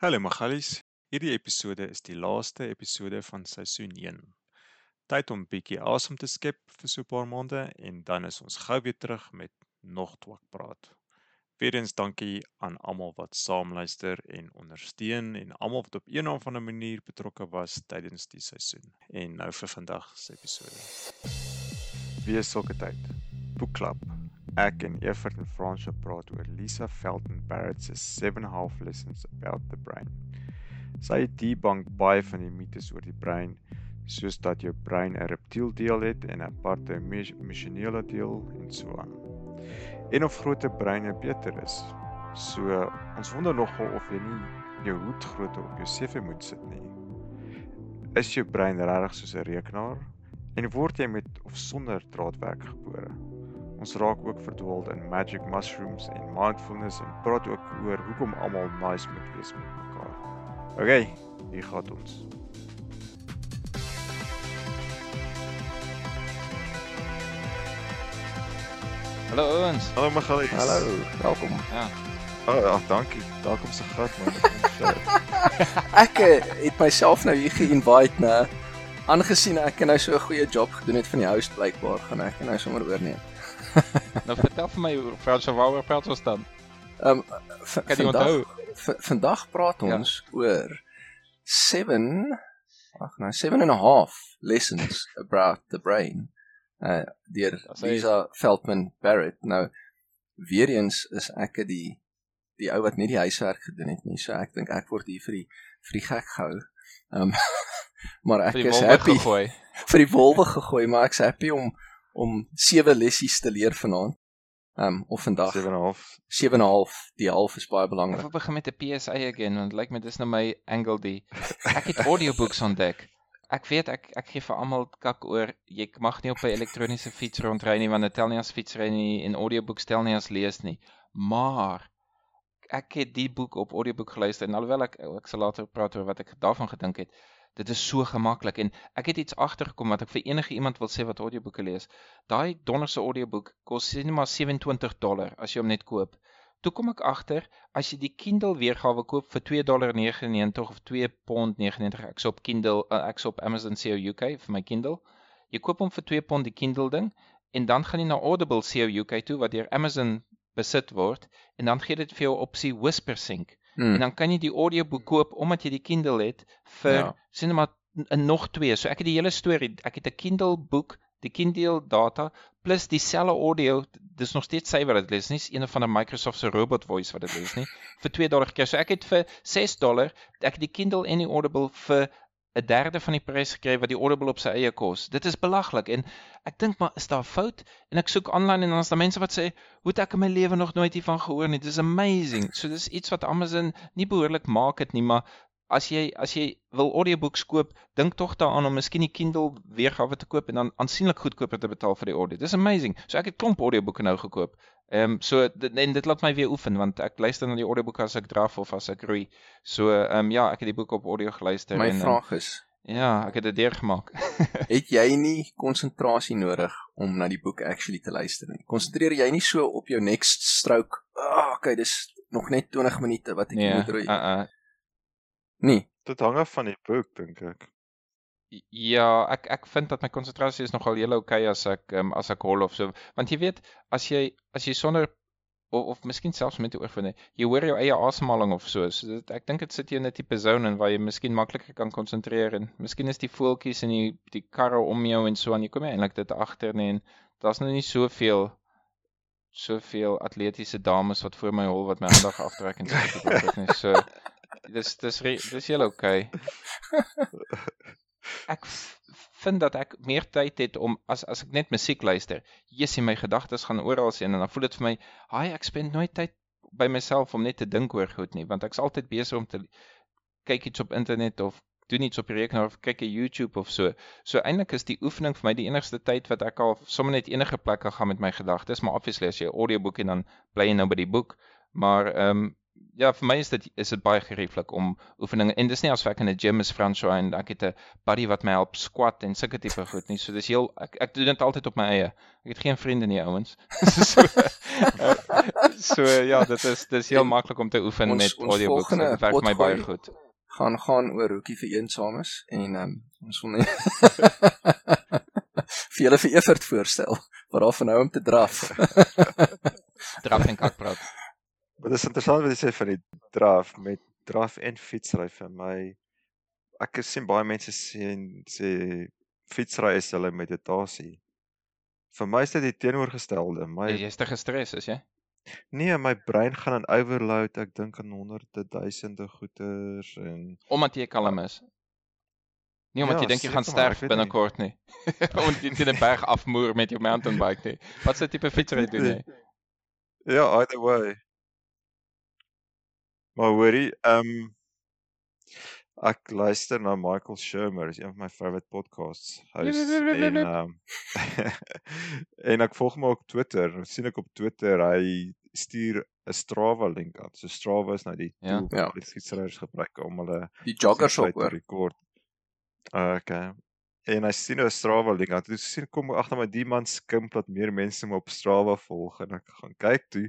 Hallo Magalies. Hierdie episode is die laaste episode van seisoen 1. Tyd om bietjie asem te skep vir so 'n paar maande en dan is ons gou weer terug met nog twak praat. Weerens dankie aan almal wat saamluister en ondersteun en almal wat op een of ander manier betrokke was tydens die seisoen. En nou vir vandag se episode. Wie is sulke tyd? Boekklub Ek en Evert en Fransjo praat oor Lisa Felton Barrett se 7.5 lessons about the brain. Sy debunk baie van die mites oor die brein, soos dat jou brein 'n reptiel deel het en 'n aparte emosionele deel en so aan. En of groter breine beter is. So ons wonder nogal of jy nie jou hoed groter op jou CV moet sit nie. Is jou brein regtig soos 'n rekenaar en word jy met of sonder draadwerk gebore? Ons raak ook verdwaald in magic mushrooms en mindfulness en praat ook oor hoekom almal nice moet wees met mekaar. OK, hier gaan ons. Hallo ouens. Hallo Magalies. Hallo, welkom. Ja. Oh, ja, dankie. Welkom se gat man. ek eh, het myself nou hier ge-invite na aangesien ek nou so 'n goeie job gedoen het van die host blykbaar gaan ek nou sommer oorneem. nou vertel vir my Frans waaroor praat ons dan? Ehm um, kan jy onthou? Vandag praat ja. ons ja. oor 7 ag nou 7 and a half lessons about the brain. Uh deur Lisa Feldman Barrett. Nou weer eens is ek die die ou wat nie die huiswerk gedoen het nie. So ek dink ek word hier vir die vir die gek gehou. Ehm um, maar ek is happy gegooi. vir die wolwe gegooi, maar ek's happy om om sewe lessies te leer vanaand. Ehm um, of vandag 7 en 'n half. 7 en 'n half, die half is baie belangrik. Ek begin met 'n PSA again want lyk like my dis nou my angle die ek het audiobooks ontdek. Ek weet ek ek gee vir almal kak oor jy mag nie op 'n elektroniese fiets rondry nie want dit tel nie as fietsry nie en audiobooks tel nie as lees nie. Maar ek het die boek op audioboek geluister en alhoewel ek ek sal later praat oor wat ek daarvan gedink het. Dit is so gemaklik en ek het iets agtergekom wat ek vir enige iemand wil sê wat audioboeke lees. Daai donderse audioboek kos net maar 27 dollar as jy hom net koop. Toe kom ek agter as jy die Kindle weergawe koop vir 2.99 of 2.99 ek's op Kindle uh, ek's op Amazon CO UK vir my Kindle. Jy koop hom vir 2 pond die Kindle ding en dan gaan jy na Audible CO UK toe wat deur Amazon besit word en dan gee dit vir jou opsie Whisper Sync. Hmm. En dan kan jy die audioboek koop omdat jy die Kindle het vir ja. sien maar nog twee. So ek het die hele storie, ek het 'n Kindle boek, die Kindle data plus dieselfde audio, dis nog steeds sy wat dit lees, nie een van 'n Microsoft se robot voice wat dit lees nie, vir 2 dollar keer. So ek het vir 6 dollar, ek het die Kindle en die Audible vir 'n derde van die prys gekry wat die Audible op sy eie kos. Dit is belaglik en ek dink maar is daar fout en ek soek aanlyn en dan is daar mense wat sê hoe het ek in my lewe nog nooit hiervan gehoor nie. Dit is amazing. So dis iets wat Amazon nie behoorlik maak dit nie, maar as jy as jy wil audiobooks koop, dink tog daaraan om miskien die Kindle weergawe te koop en dan aansienlik goedkoper te betaal vir die audio. Dis amazing. So ek het klomp audioboeke nou gekoop. Ehm um, so en dit laat my weer oefen want ek luister na die audioboeke as ek draf of as ek roei. So ehm um, ja, ek het die boek op audio geluister my en My vraag is Ja, ek het dit deurgemaak. het jy nie konsentrasie nodig om na die boek actually te luister nie? Konsentreer jy nie so op jou next stroke? Ah, oh, okay, dis nog net 20 minute wat ek nee, moet roei. Uh uh. Nee. Dit hang af van die boek dink ek. Ja, ek ek vind dat my konsentrasie is nogal heel okay as ek um, as ek hol of so, want jy weet, as jy as jy sonder of of miskien selfs met die oorvinde, jy hoor jou eie asemhaling of so. So dit, ek dink dit sit jou in 'n tipe zone en waar jy miskien makliker kan konsentreer en miskien is die voeltjies en die die karre om jou en so aan jy kom jy eintlik dit agter nie en daar's nou nie soveel soveel atletiese dames wat voor my hol wat my aandag aftrek en so is nie so dis dis dis heel okay. Ek vind dat ek meer tyd het om as as ek net musiek luister. Jessie, my gedagtes gaan oral sien en dan voel dit vir my, "Haai, ek spend nooit tyd by myself om net te dink oor goed nie, want ek's altyd besig om te kyk iets op internet of doen iets op die rekenaar of kyk 'n YouTube of so. So eintlik is die oefening vir my die enigste tyd wat ek al sommer net enige plek kan gaan met my gedagtes, maar obviously as jy 'n audioboek en dan bly jy nou by die boek, maar ehm um, ja, vir my is dit is dit baie gerieflik om oefeninge en dis nie asof ek in 'n gym is François en ek het 'n buddy wat my help squat en sulke tipe goed nie. So dis heel ek ek doen dit altyd op my eie. Ek het geen vriende nie, ouens. so, so ja, dit is dis heel maklik om te oefen Ons- met audiobooks. volgende Dit werk my baie goed. gaan gaan oor hoekie vir eensames en um, ons wil net vir julle vir Evert voorstel wat daar van nou om te draf. Draf en kakpraat. Maar dis interessant wat jy sê van die draf met draf en fietsry vir my. Ek sien baie mense sien sê fietsry is hulle meditasie. Vir my is dit die teenoorgestelde. My Jy's te gestres, is jy? nee, my brein gaan in overload. Ek dink aan honderde duisende goeters en Omdat jy kalm is. Nie omdat Ja, jy dink jy gaan sterf binnekort nie. Omdat jy teen 'n berg afmoer met jou mountain bike nie. Wat se tipe fietsry doen jy? Ja, either way. Maar hoorie, ehm um, ek luister na Michael Shermer, is een van my favorite podcasts hosts en ehm um, en ek volg hom op Twitter. Dan sien ek op Twitter hy stuur 'n Strava link aan. So Strava is nou die Ja. tool Ja. wat die fietsryers gebruik om hulle Die joggers op te rekord. Ah, Okay. En hy sien 'n Strava link aan. Toe sien kom agter my die man skimp dat meer mense hom op Strava volg en ek gaan kyk toe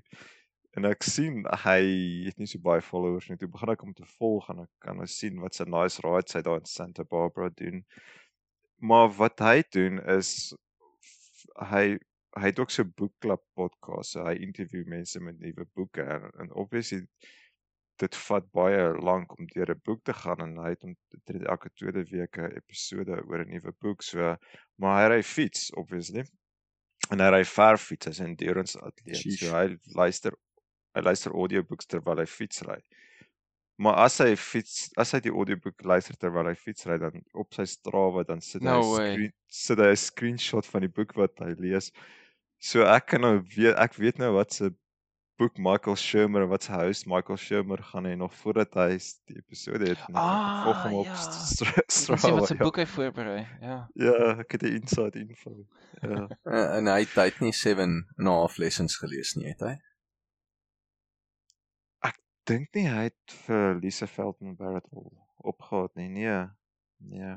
en ek sien hy het nie so baie followers nie. Toe begin ek hom te volg en ek kan nou sien wat sy nice rides hy daar in Santa Barbara doen. Maar wat hy doen is hy hy het ook so boekklub podcast. So hy interview mense met nuwe boeke en, en obviously dit vat baie lank om deur 'n boek te gaan en hy het omtrent elke tweede week 'n episode oor 'n nuwe boek. So maar hy ry fiets obviously. En hy ry verfiets as 'n endurance atleet. Sheesh. So hy luister hy luister audiobooks terwyl hy fiets ry. Maar as hy fiets as hy die audioboek luister terwyl hy fiets ry dan op sy Strava dan sit No hy screen sit hy 'n screenshot van die boek wat hy lees. So ek kan nou weet ek weet nou wat se boek Michael Shermer en wat se host Michael Shermer gaan hê nog voordat hy die episode het. en ek Ah, volg hom op ja. Stra- Ek sien Strava. wat se ja. boek hy voorberei. Ja. Ja, ek het 'n inside info. Ja. Uh, en hy het, het nie 7 en 'n half lessons gelees nie, het hy? Dink nie hy het vir Lise Veldman Barrett al opgehaat nie. Nee. Nee.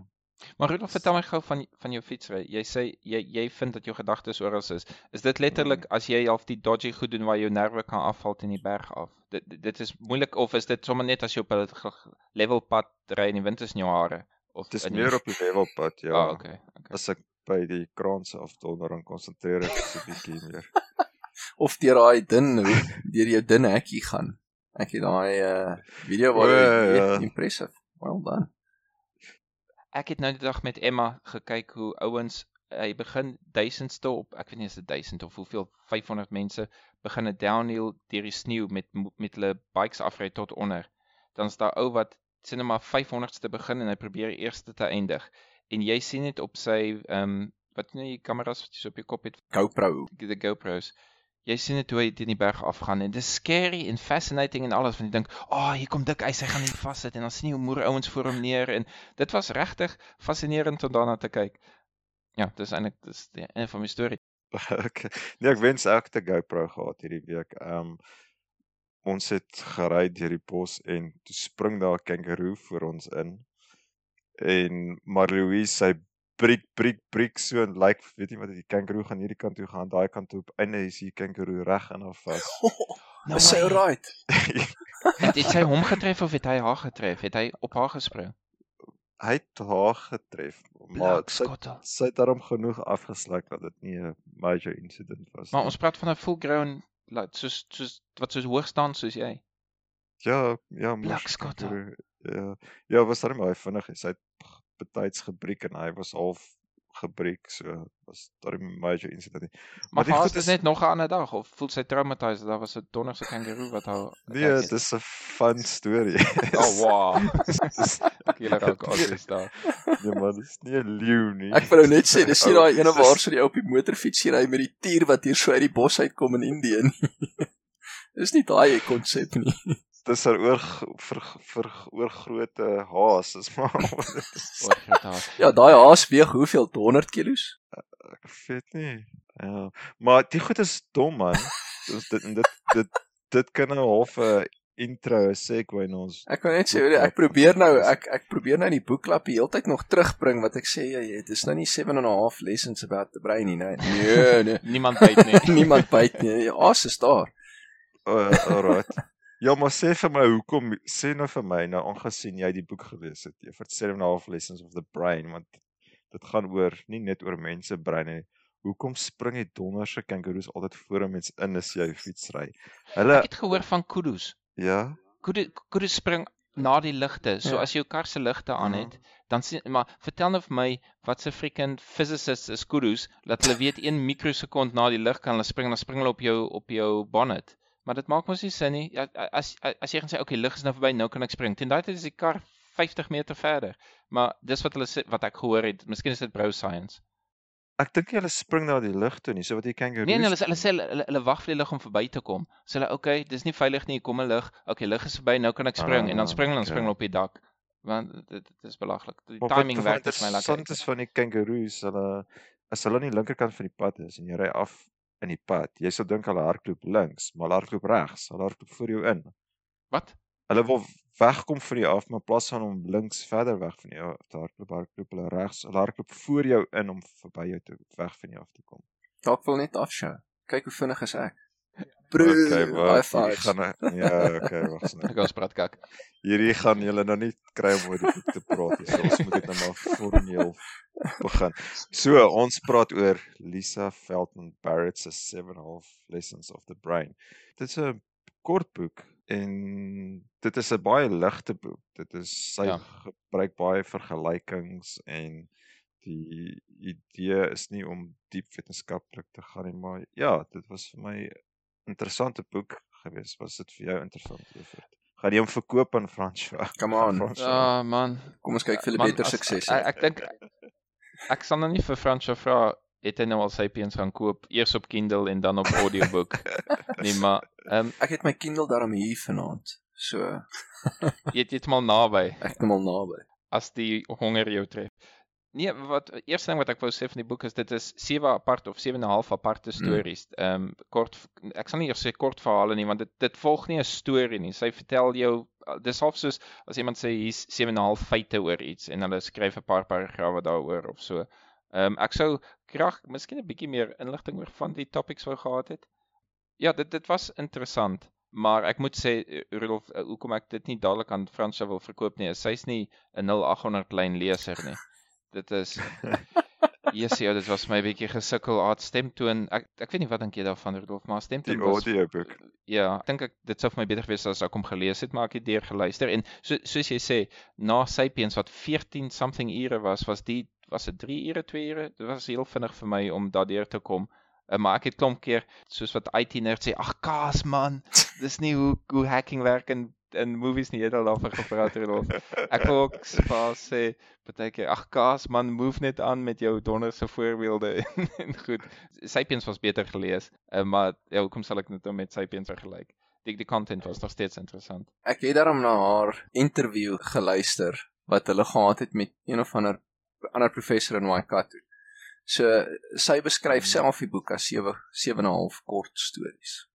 Maar Rudolf, vertel my gou van van jou fietsry. Jy sê jy jy vind dat jou gedagtes oral is. Is dit letterlik as jy half die dodgy goed doen waar jou nerve kan afval teen die berg af? Dit dit is moeilik of is dit sommer net as jy op 'n ge- level pad ry in die wind is in jou hare of Dis meer op die levelpad, ja. Ah, okay. okay. As ek by die kraanse afdonder dan konsentreer ek so 'n bietjie meer. Of deur daai dun deur jou dun hekkie gaan. Het daai uh video O, jy ja. ja. impressive. Well done. Ek het nou die dag met Emma gekyk hoe ouens hy begin duisendste op, ek weet nie is dit 1000 of hoeveel 500 mense begin 'n downhill deur die sneeu met met hulle bikes afry tot onder. Dan is daar ou wat sien net maar 500ste begin en hy probeer eerste te eindig. En jy sien dit op sy ehm um, wat nie die kameras wat jy so op jou kop het, GoPro. die GoPros. Jy sien dit hoe hy teen die berg afgaan en dit is scary en fascinating en alles want jy dink, "Ag, oh, hier kom dik hy gaan nie vassit" en dan sien jy hoe moer ouens voor hom neer en dit was regtig fascinerend om daarna te kyk. Ja, dis eintlik dis die een van my storie. okay. Nee, ek wens ek het 'n GoPro gehad hierdie week. Um, ons het gery deur die bos en toe spring daar 'n kangaroo voor ons in. En Marlouise sy briek briek briek so en lyk like, weet nie wat die kangaroo gaan hierdie kant toe gaan, daai kant toe op einde is die kangaroo reg in haar vas. No Is sy alright? Het, het sy hom getref of het hy haar getref? Het hy op haar gespring? Hy het haar getref, maar Blak sy skottel. sy het daarom genoeg afgesluk dat dit nie 'n major incident was Maar nie. ons praat van 'n full grown like, soos soos wat soos hoog staan soos jy. Ja, ja, skottel. kangaroo, Ja, ja, was darem baie vinnig. Hy het betyds gebreek en hy was half gebreek, so was darem 'n major incident. nie. Maar haar goed is dit net nog 'n ander dag of voel sy traumatized? Daar was 'n donderse kangaroo wat haar Nee, dis 'n fun storie. Oh wow. Dis- Ek julle raak obvious daar. nee, maar dis nie 'n leeu nie. Ek wil nou net sê, dis nie Ou, daai ene waar so die ou op die motorfiets ry met die tier wat hier so uit die bos uitkom in Indië nie. Dis nie daai konsep nie. Dis 'n oor vir vir oorgrootte haas, is maar Oor groot haar. Ja, daai haas weeg hoeveel 100 kilos? ek weet nie. Ja, maar die goed is dom man. Dis dit en dit dit dit kan nou half 'n intro segue na ons. Ek kan net sê ek probeer nou ek ek probeer nou die boekklap die hele tyd nog terugbring wat ek sê jy dit is nou nie 7 and a half lessons about the brain nie. Nee, nee. nee. Niemand byt nie. Niemand byt nie. Ja, as is daar. Uh, alright. Ja, maar sê vir my hoekom sê nou vir my nou aangesien jy die boek gelees het, vir 7 and a half lessons of the brain want dit gaan oor nie net oor mense brein nie. Hoekom spring die donderse kangaroes altyd voor 'n mens in as jy fietsry? Hulle Ek het gehoor van kudu's. Ja. Kudu kudu's spring na die ligte. So ja. as jou kar se ligte aan het, ja. dan sien maar vertel nou vir my wat se freaking physicists is kudu's dat hulle weet 1 mikrosekond na die lig kan hulle spring en dan spring hulle op jou op jou bonnet. Maar dit maak mos nie sin nie. Ja, as as jy gaan sê okay, lig is nou verby, nou kan ek spring. Teen daai tyd is die kar 50 meter verder. Maar dis wat hulle sê wat ek gehoor het. Miskien is dit bro science. Ek dink hulle spring na die lug toe nie, so wat die kangaroos. Nee, nee, hulle hulle sê hulle hulle wag vir die lug om verby te kom. Sê hulle, "Oké, okay, dis nie veilig nie, kom 'n lug. Okay, lug is verby, nou kan ek spring." Ah, en dan ah, spring hulle en spring hulle op die dak. Want dit dit is belaglik. Die maar timing werk vir my lekker. Soms is van die kangaroos, hulle as hulle aan die linkerkant van die pad is en jy ry af in die pad, jy sal dink hulle hardloop links, maar hulle hardloop regs. Hulle hardloop voor jou in. Wat? Hulle wil wegkom van jou af, maar plaas van om links verder weg van jou te hardloop, hardloop hulle regs, hulle hardloop voor jou in om verby jou te weg van jou af te kom. Dalk wil net afshow. Kyk hoe vinnig is ek. Bro, okay, wat gaan ja, okay, wag s'n. Ek gaan praat kak. Hierdie gaan julle nou nie kry om oor die boek te praat nie. So ons moet dit nou maar formeel begin. So, ons praat oor Lisa Feldman Barrett se 7.5 Lessons of the Brain. Dit is 'n kort boek en dit is 'n baie ligte boek. Dit is sy ja. gebruik baie vergelykings en die idee is nie om diep wetenskaplik te gaan nie, maar ja, dit was vir my interessante boek geweest. Was dit vir jou interessant, Evert? Gaan jy hom verkoop aan François? Come on. François. Ja, man. Kom ons kyk vir 'n beter sukses. Ek dink ek sal nou nie vir François vra het hy nou al Sapiens gaan koop eers op Kindle en dan op audiobook. nee, maar ehm um, ek het my Kindle daarom hier vanaand. So jy het dit mal naby. Ek het mal naby. As die honger jou tref. Nee, wat eerste ding wat ek wou sê van die boek is dit is sewe apart of 7 en 'n half aparte hmm. stories. Ehm um, kort ek sal nie eers sê kort verhale nie want dit dit volg nie 'n storie nie. Sy vertel jou dis half soos as iemand sê hier's 7 en 'n half feite oor iets en hulle skryf 'n paar paragrawe daaroor of so. Ehm um, ek sou graag miskien 'n bietjie meer inligting oor van die topics wou gehad het. Ja, dit dit was interessant, maar ek moet sê eh, Rudolf, uh, hoekom ek dit nie dadelik aan Fransja wil verkoop nie, is sy's nie 'n 0800 lyn leser nie. Dit is ja, dit was my bietjie gesukkel haar stemtoon. Ek ek weet nie wat dink jy daarvan Rudolf, maar stemtoon die audioboek. Ja, ek dink ek dit sou vir my beter gewees as ek hom gelees het, maar ek het deur geluister en so soos jy sê, na Sapiens wat 14 something ure was, was die was dit 3 ure, 2 ure. Dit was heel vinnig vir my om daardeur te kom. Uh, maar ek het klomp keer soos wat IT nerd sê, ag kaas man, dis nie hoe hoe hacking werk in in movies nie het al daarvan gepraat het of ek wil ook spaas sê partykeer ag kaas man move net aan met jou donderse voorbeelde en goed Sapiens was beter gelees uh, maar ja hoekom sal ek net nou met Sapiens vergelyk die die content was nog steeds interessant ek het daarom na haar interview geluister wat hulle gehad het met een of ander ander professor in Waikato. So sy beskryf hmm. self die boek as 7 7 en 'n half kort stories.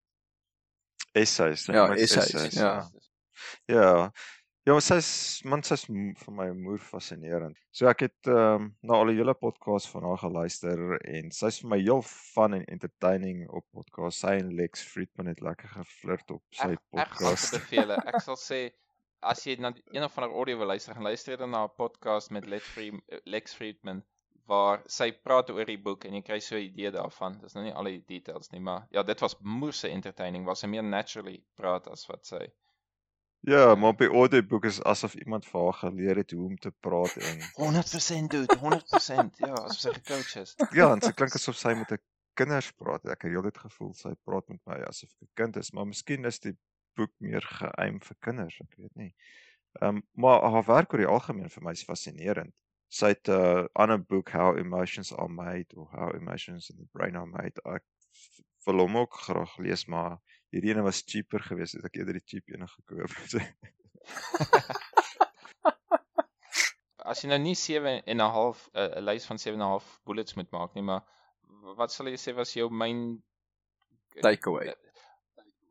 Essays. Ja, essays. Ja. Ja. Ja, sy's man sy's vir my moer fascinerend. So ek het ehm na al die hele podcast van haar geluister en sy's vir my heel fun en entertaining op podcast. Sy en Lex Friedman het lekker geflirt op sy ek, podcast. Ek sal beveel. Ek sal sê as jy na een of ander audio wil luister, gaan luister dan na 'n podcast met Lex Friedman, Lex Friedman waar sy praat oor die boek en jy kry so 'n idee daarvan. Dis nou nie al die details nie, maar ja, dit was moerse entertaining, was sy meer naturally praat as wat sy Ja, maar op die audioboek is asof iemand vir haar geleer het hoe om te praat en 100% dude, 100%. ja, asof sy gecoach is. Ja, en sy klink asof sy met 'n kinders praat. Ek het heeltyd gevoel sy praat met my asof ek 'n kind is, maar miskien is die boek meer geëim vir kinders, ek weet nie. Ehm um, maar haar werk oor die algemeen vir my is fascinerend. Sy het 'n uh, ander boek How Emotions Are Made of How Emotions in the Brain Are Made. Ek wil hom ook graag lees, maar hierdie ene was cheaper geweest, het ek eerder die cheap ene gekoop. As jy nou nie 7 en 'n half eh, 'n lys van 7 en 'n half bullets moet maak nie, maar wat sal jy sê was jou main takeaway?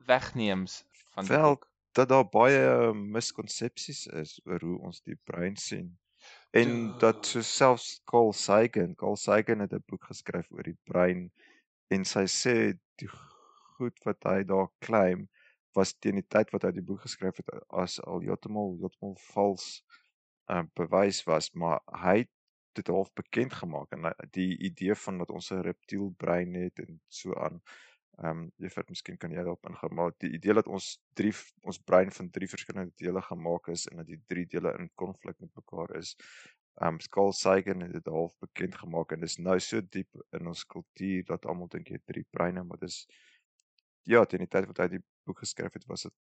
Wegneems van Wel, dat daar baie miskonsepsies is oor hoe ons die brein sien. En dat so selfs Carl Sagan, Carl Sagan het 'n boek geskryf oor die brein en sy sê die goed wat hy daar claim was teen die tyd wat hy die boek geskryf het as al heeltemal heeltemal vals uh, bewys was, maar hy het dit half bekend gemaak en die idee van dat ons 'n reptiel brein het en so aan Ehm um, jy vir miskien kan jy daarop ingaan, maar die idee dat ons drie ons brein van drie verskillende dele gemaak is en dat die drie dele in konflik met mekaar is. Ehm um, Carl Sagan het dit half bekend gemaak en dis nou so diep in ons kultuur dat almal dink jy het drie breine, maar dis ja, teen die tyd wat hy die boek geskryf het, was dit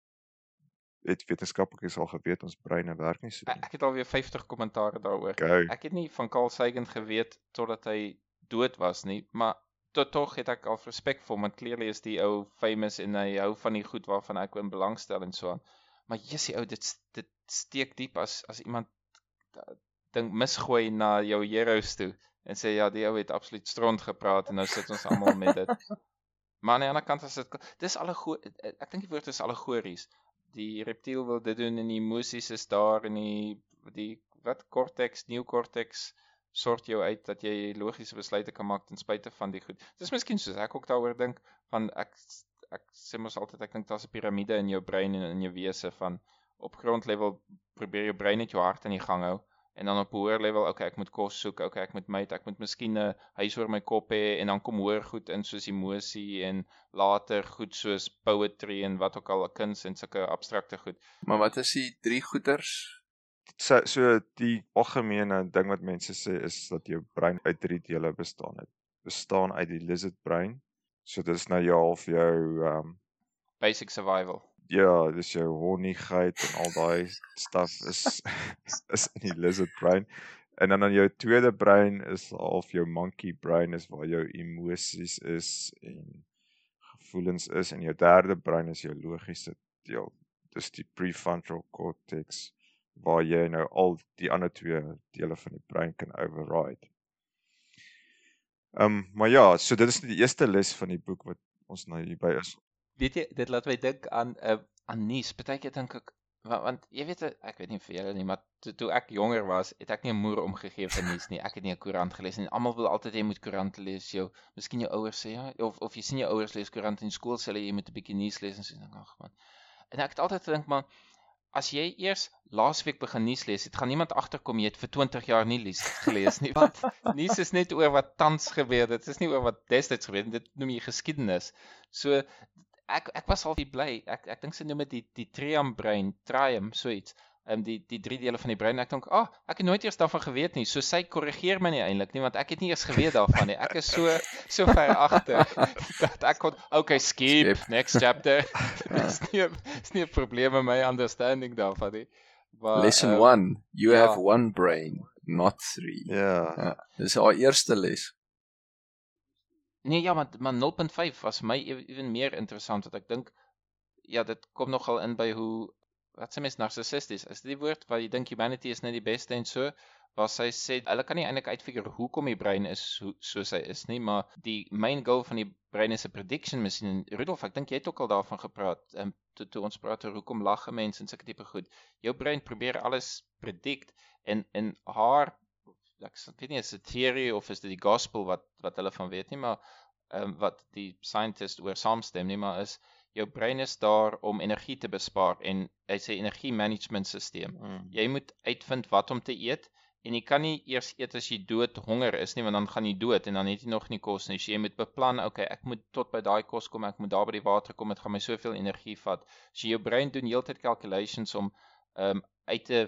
het wetenskaplikes al geweet ons breine werk nie so nie. Ek het alweer 50 kommentare daaroor. Go. Ek het nie van Carl Sagan geweet totdat hy dood was nie, maar tot tog het ek al respek vir hom want clearly is die ou famous en hy hou van die goed waarvan ek in belangstel en so aan. Maar jessie ou dit dit steek diep as as iemand dink misgooi na jou heroes toe en sê ja, die ou het absoluut stront gepraat en nou sit ons almal met dit. Maar aan die ander kant as dit dis alle ek dink die woord is allegories. Die reptiel wil dit doen en die emosies is daar in die die wat cortex, neocortex sort jou uit dat jy logiese besluite kan maak ten spyte van die goed. Dis miskien soos ek ook daaroor dink van ek ek sê mos altyd ek dink daar's 'n piramide in jou brein en in jou wese van op grondlevel probeer jou brein net jou hart in die gang hou en dan op hoër level okay ek moet kos soek okay ek moet meet ek moet miskien 'n huis oor my kop hê en dan kom hoër goed in soos emosie en later goed soos poetry en wat ook al 'n kuns en sulke abstrakte goed maar wat is die drie goeters so so die algemene ding wat mense sê is dat jou brein uit drie dele bestaan het. Bestaan uit die lizard brein. So dis nou jou half jou um basic survival. Ja, dis jou honigheid en al daai stuff is is in die lizard brain. En dan dan jou tweede brein is half jou monkey brain is waar jou emosies is en gevoelens is en jou derde brein is jou logiese deel. Dis die prefrontal cortex waar jy nou al die ander twee dele van die brein kan override. Ehm um, maar ja, so dit is die eerste les van die boek wat ons nou hierby is. Weet jy, dit laat my dink aan 'n uh, aan nuus. Partykeer dink ek want, want jy weet ek weet nie vir julle nie, maar toe, toe ek jonger was, het ek nie 'n moer omgegee vir nuus nie. Ek het nie 'n koerant gelees nie. Almal wil altyd jy moet koerant lees. Jou, miskien jou ouers sê ja, of of jy sien jou ouers lees koerant in skool sê hulle jy moet 'n bietjie nuus lees en sê dan ag man. En ek het altyd gedink maar as jy eers laasweek begin nuus lees, het gaan niemand agterkom jy het vir 20 jaar nie nuus gelees nie. Want nuus is net oor wat tans gebeur. Dit is nie oor wat destyds gebeur het. Dit noem jy geskiedenis. So ek ek was al bly. Ek ek dink sy noem dit die die trium brein, trium, so iets um, die die drie dele van die brein. Ek dink, "Ag, oh, ek het nooit eers daarvan geweet nie." So sy korrigeer my nie eintlik nie, want ek het nie eers geweet daarvan nie. Ek is so so ver agter dat ek kon okay, skip, skip. next chapter. Dis nie is nie 'n probleem met my understanding daarvan nie. Maar Lesson 1, um, ehm, you ja. have one brain, not three. Ja. ja dis haar eerste les. Nee, ja, maar maar 0.5 was my ewen meer interessant wat ek dink ja, dit kom nogal in by hoe wat sê mens narcissisties? Is die woord waar jy dink humanity is net die beste en so? Waar sy sê hulle kan nie eintlik uitfigure hoekom die brein is so soos hy is nie, maar die main goal van die brein is 'n prediction masjien. Rudolf, ek dink jy het ook al daarvan gepraat. Ehm toe toe ons praat oor hoekom lag mense en sulke tipe goed. Jou brein probeer alles predict en en haar ek weet nie is dit theory of is dit die gospel wat wat hulle van weet nie, maar ehm um, wat die scientist oor saamstem nie, maar is jou brein is daar om energie te bespaar en hy sê energie management stelsel. Mm. Jy moet uitvind wat om te eet en jy kan nie eers eet as jy dood honger is nie want dan gaan jy dood en dan het jy nog nie kos nie. So jy moet beplan, okay, ek moet tot by daai kos kom, ek moet daar by die water kom, dit gaan my soveel energie vat. So jou brein doen heeltyd calculations om ehm um, uit te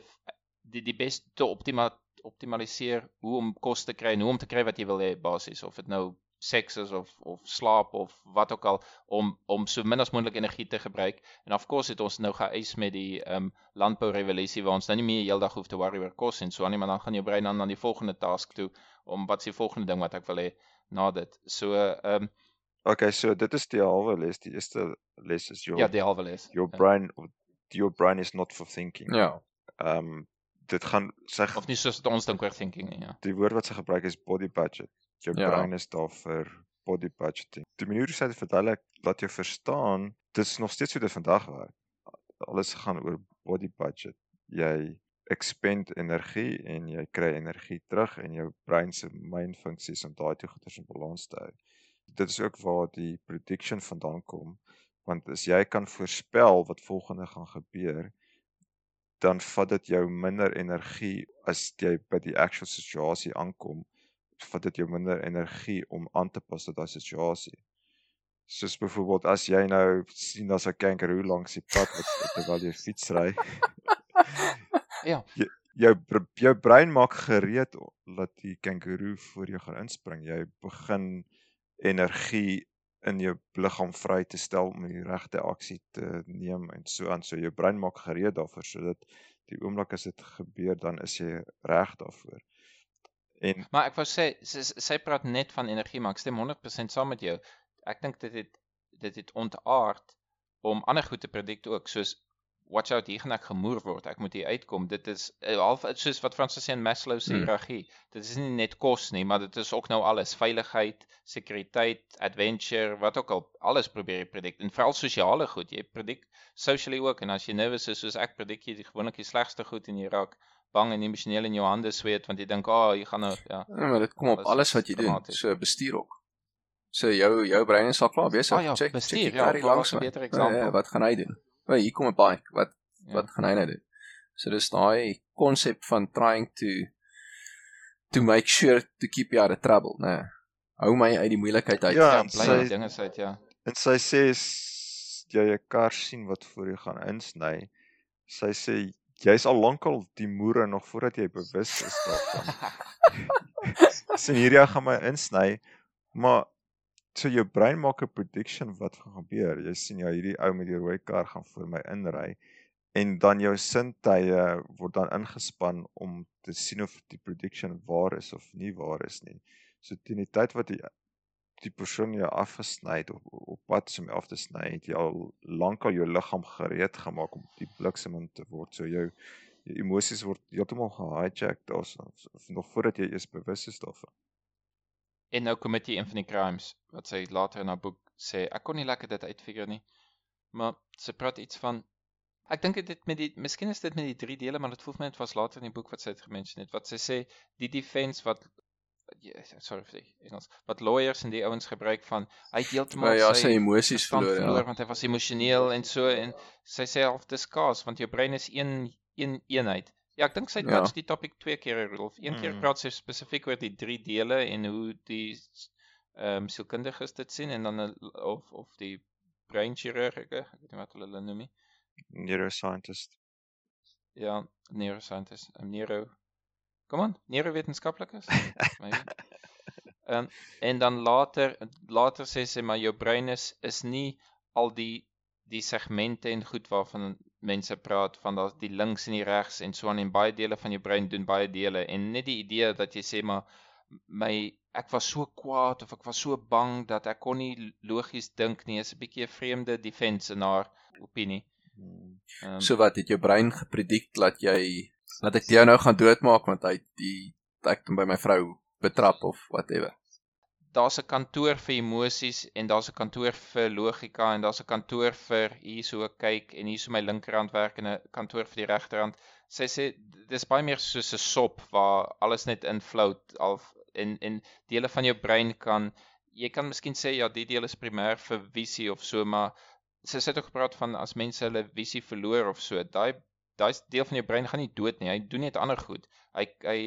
die die beste optima optimaliseer hoe om kos te kry en hoe om te kry wat jy wil hê basies of dit nou seks is of of slaap of wat ook al om om so min as moontlik energie te gebruik. En of course het ons nou geëis met die ehm um, landbou revolusie waar ons nou nie meer heeldag hoef te worry oor kos en so aan nie, maar dan gaan jou brein dan aan die volgende task toe om wat is die volgende ding wat ek wil hê na dit. So ehm um, Okay, so dit is die halwe les. Die eerste les is your Ja, die halwe les. Your ja. brain your brain is not for thinking. Ja. Ehm um, dit gaan sê of nie soos ons dink oor thinking nie, ja. Die woord wat sy gebruik is body budget jou ja. brein is daar vir body budgeting. Die manier hoe sy dit verduidelik laat jou verstaan, dit is nog steeds hoe dit vandag werk. alles gaan oor body budget. Jy expend energie en jy kry energie terug en jou brein se main funksies om daai twee goeders in balans te hou. Dit is ook waar die prediction vandaan kom want as jy kan voorspel wat volgende gaan gebeur dan vat dit jou minder energie as jy by die actual situasie aankom vat dit jou minder energie om aan te pas tot daai situasie. Soos byvoorbeeld as jy nou sien daar's 'n kangaroo langs die pad terwyl jy fiets ry. ja. Jy, jou jou brein maak gereed dat die kangaroo voor jou gaan inspring. Jy begin energie in jou liggaam vry te stel om die regte aksie te neem en so aan. So jou brein maak gereed daarvoor sodat die oomblik as dit gebeur dan is jy reg daarvoor. En Maar ek wou sê sy, sy praat net van energie, maar ek stem 100% saam met jou. Ek dink dit het dit het ontaard om ander goed te predik ook soos watch out hier gaan ek gemoer word. Ek moet hier uitkom. Dit is uh, half soos wat Frans sê in Maslow se hiërargie. Hmm. Dit is nie net kos nie, maar dit is ook nou alles. Veiligheid, sekuriteit, adventure, wat ook al alles probeer jy predik. En veral sosiale goed. Jy predik socially ook en as jy nervous is soos ek predik jy gewoonlik die slegste goed en jy raak bang en emosioneel in jou hande sweet want jy dink, "Ag, oh, jy gaan nou ja." Ja, maar dit kom op alles wat jy doen. So bestuur ook. So jou jou brein is al klaar besig. Oh, ja, check, bestuur, check ja, langs 'n beter eksampel. Ja, wat gaan hy doen? O, hier kom 'n bike. Wat ja. wat gaan hy nou doen? So dis daai konsep van trying to to make sure to keep you out of trouble, né? Nee. Hou my uit die moeilikheid uit. Ja, ja bly dinge uit, ja. En sy sê jy 'n kar sien wat voor jou gaan insny. Sy sê jy's al lankal die moere nog voordat jy bewus is daarvan. Sien hierdie gaan my insny, maar so jou brein maak 'n prediction wat gaan gebeur. Jy sien ja, hierdie ou met die rooi kar gaan voor my inry en dan jou sintuie word dan ingespan om te sien of die prediction waar is of nie waar is nie. So teen die tyd wat die die persoon jou afgesny het op op pad om af te sny, het jy al lankal jou liggaam gereed gemaak om die bliksem in te word. So jou jou emosies word heeltemal gehijack daarso nog voordat jy eers bewus is daarvan. En nou kom dit een van die crimes wat sy later in haar boek sê. Ek kon nie lekker dit uitfigure nie. Maar sy praat iets van ek dink dit met die miskien is dit met die drie dele, maar dit voel vir my dit was later in die boek wat sy het gemention het. Wat sy sê die defense wat sorry vir die Engels. Wat lawyers en die ouens gebruik van hy het heeltemal ja, sy, sy emosies verloor, verloor ja. want hy was emosioneel en so en sy sê half discuss want jou brein is een een eenheid. Ja, ek dink sy het ja. die topic twee keer Rudolf. Een mm. keer praat sy spesifiek oor die drie dele en hoe die ehm um, sielkundiges dit sien en dan of of die breinchirurge, ek weet nie wat hulle hulle noem nie. Neuroscientist. Ja, neuroscientist, 'n neuro. Kom aan, neurowetenskaplikes. Ehm um, en dan later later sê sy maar jou brein is is nie al die die segmente en goed waarvan mense praat van daas die links en die regs en so aan en baie dele van jou brein doen baie dele en net die idee dat jy sê maar my ek was so kwaad of ek was so bang dat ek kon nie logies dink nie is 'n bietjie 'n vreemde defense in haar opinie. Um, so wat het jou brein gepredik dat jy dat ek jou nou gaan doodmaak want hy die ek by my vrou betrap of whatever daar's 'n kantoor vir emosies en daar's 'n kantoor vir logika en daar's 'n kantoor vir hier so kyk en hier so my linkerhand werk en 'n kantoor vir die regterhand. Sy sê dis baie meer soos 'n sop waar alles net invloed al en en dele van jou brein kan jy kan miskien sê ja, die deel is primêr vir visie of so, maar sy sê ook gepraat van as mense hulle visie verloor of so, daai daai deel van jou brein gaan nie dood nie. Hy doen net ander goed. Hy hy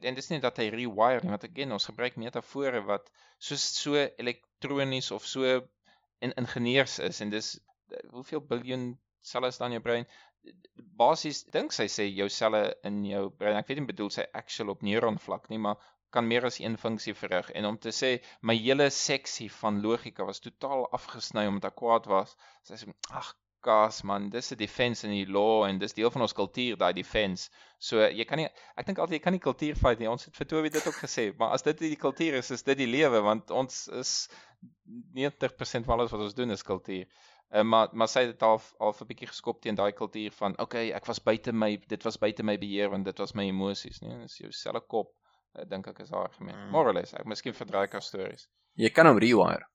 en dis nie dat hy rewire nie, want again ons gebruik metafore wat so so elektronies of so in ingenieurs is en dis hoeveel biljoen selle is dan in jou brein? Basies dink sy sê jou selle in jou brein. Ek weet nie bedoel sy actual op neuron vlak nie, maar kan meer as een funksie verrig en om te sê my hele seksie van logika was totaal afgesny omdat ek kwaad was. Sy sê ag gas man, dis 'n defense in die law en dis deel van ons kultuur daai defense. So jy kan nie ek dink altyd jy kan nie kultuur fight nie. Ons het vir Toby dit ook gesê, maar as dit die kultuur is, is dit die lewe want ons is 90% van alles wat ons doen is kultuur. Uh, maar maar sy het al al 'n bietjie geskop teen daai kultuur van okay, ek was buite my dit was buite my beheer want dit was my emosies, nee, dis jou selfe kop. Ek uh, dink ek is haar argument. Mm. More or less, ek miskien verdryk haar stories. Jy kan hom rewire.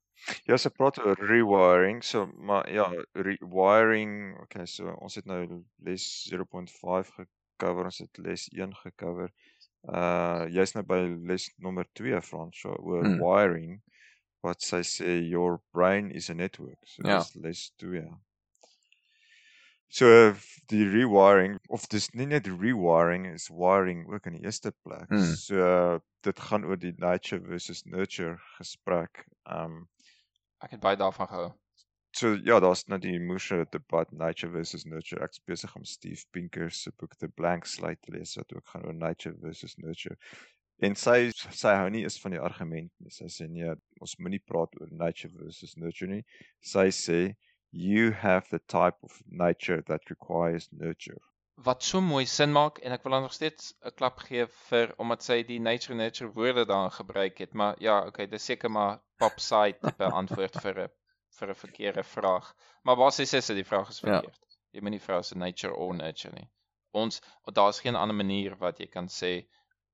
Ja, sy praat oor rewiring, so maar ja, rewiring, okay, so ons het nou les 0.5 gecover, ons het les 1 gecover. Uh jy's nou by les nommer 2 Frans, so oor Hmm. wiring wat sy sê your brain is a network. So Ja. dis les 2. So die rewiring of dis nie net rewiring is wiring ook in die eerste plek. Hmm. So dit gaan oor die nature versus nurture gesprek. Um Ek het baie daarvan gehou. so ja, daar's nou die moeëse debat nature versus nurture. Ek's besig om Steve Pinker se boek The Blank Slate te lees wat ook gaan oor nature versus nurture. En sy sy hou nie eens van die argument nie. Sy sê nee, ons moenie praat oor nature versus nurture nie. Sy sê you have the type of nature that requires nurture. Wat so mooi sin maak en ek wil haar nog steeds 'n klap gee vir omdat sy die nature nature woorde daarin gebruik het, maar ja, okay, dis seker maar pop side tipe antwoord vir 'n vir 'n verkeerde vraag. Maar basies is dit die vraag is Ja. verkeerd. Jy moet nie vra 'n nature or nurture nie. Ons daar's geen ander manier wat jy kan sê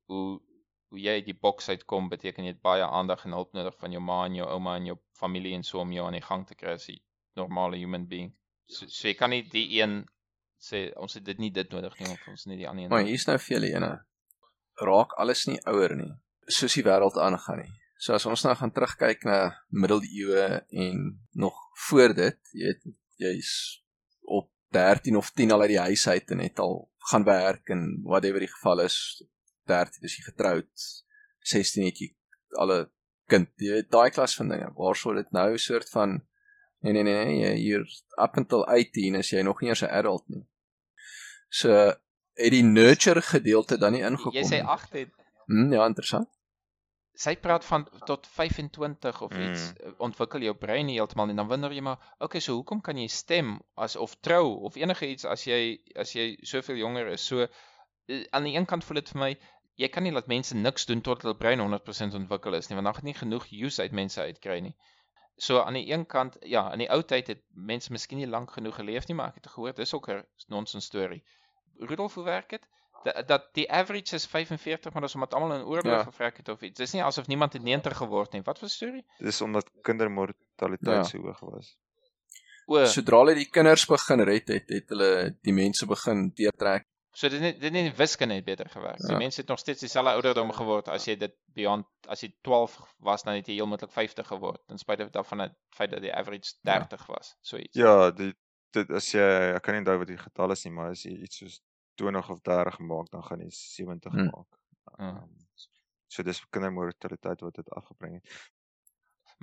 hoe hoe jy uit die boks uitkom beteken jy het baie aandag en hulp nodig van jou ma en jou ouma en jou familie en so om jou aan die gang te kry as 'n normale human being. So, so jy kan nie die een sê ons het dit nie dit nodig nie of ons nie die ander een. Maar hier's nou vir julle ene. Raak alles nie ouer nie, soos die wêreld aangaan nie. So as ons nou gaan terugkyk na middeleeue en nog voor dit, jy weet jy's op 13 of 10 al uit die huis uit en het al gaan werk en whatever die geval is, 13 is jy getroud, 16 het jy al 'n kind. Jy weet daai klas van dinge. Waar sou dit nou 'n soort van nee nee nee, nee jy hier up until 18 is jy nog nie eers 'n adult nie. So het die nurture gedeelte dan nie ingekom Jy sê nie. 8 het Hm, ja, interessant. sy praat van tot 25 of Mm. iets mm. ontwikkel jou brein heeltemal en dan wonder jy maar okay so hoekom kan jy stem as of trou of enige iets as jy as jy soveel jonger is so eh, aan die een kant voel dit vir my jy kan nie laat mense niks doen tot hulle brein 100% ontwikkel is nie want dan gaan nie genoeg use uit mense uitkry nie so aan die een kant ja in die ou tyd het mense miskien nie lank genoeg geleef nie maar ek het gehoor dis ook 'n nonsens storie Rudolf hoe werk dit dat, dat die average is 45 maar dis omdat almal in oorlog Ja. gevrek het of iets dis nie asof niemand het 90 geword nie wat was die storie Dis omdat kindermortaliteit Ja. so hoog was. o so, Sodra hulle die kinders begin red het, het hulle die mense begin deurtrek. so dit net dit net wiskunde het beter gewerk ja. Die mense het nog steeds dieselfde ouderdom geword as jy dit beyond as jy 12 was dan het jy heel moontlik 50 geword in spite daarvan het feit dat die average 30 ja. was so iets Ja, dit dit as jy ek kan nie onthou wat die getal is nie, maar as jy iets soos 20 of 30 maak, dan gaan jy 70 Hmm. maak. Um, so dis kindermortaliteit wat dit afgebring het.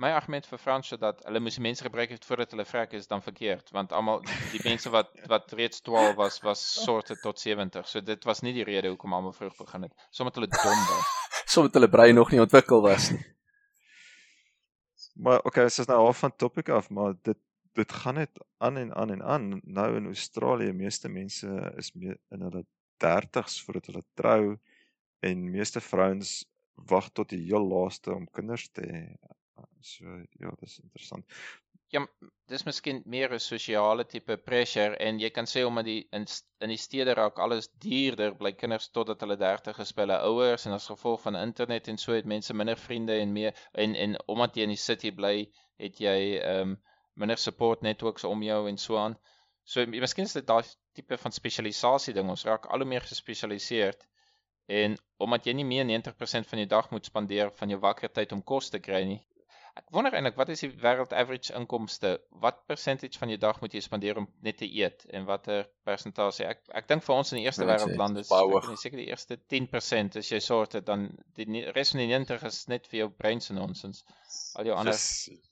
My argument vir Fransjo dat hulle moes mense gebruik het voordat hulle vrek is dan verkeerd want almal die mense wat wat reeds 12 was was sorte tot 70. So dit was nie die rede hoekom almal vroeg begin het. Sommige hulle dom was. Sommige hulle brein nog nie ontwikkel was nie. Maar okay, dit is nou half van topic af, maar dit dit gaan net aan en aan en aan. Nou in Australië, meeste mense is mee in hulle 30's voordat hulle trou en meeste vrouens wag tot die heel laaste om kinders te hê. So ja, dis interessant. Ja, dis miskien meer 'n sosiale tipe pressure en jy kan sê omdat die in in die stede raak alles duurder, bly kinders totdat hulle 30 is by hulle ouers en as gevolg van internet en so het mense minder vriende en meer en en omdat jy in die city bly, het jy ehm um, minder support networks om jou en so aan. So miskien is dit daai tipe van spesialisasie ding. Ons raak al hoe meer gespesialiseerd en omdat jy nie meer 90% van jou dag moet spandeer van jou wakker tyd om kos te kry nie, Ek wonder eintlik wat is die wêreld average inkomste? Wat percentage van jou dag moet jy spandeer om net te eet en watter persentasie? Ek ek dink vir ons in die eerste wêreldlande dis is seker die eerste 10% as jy sorte dan die res van die 90 is net vir jou brein se nonsens. Al jou ander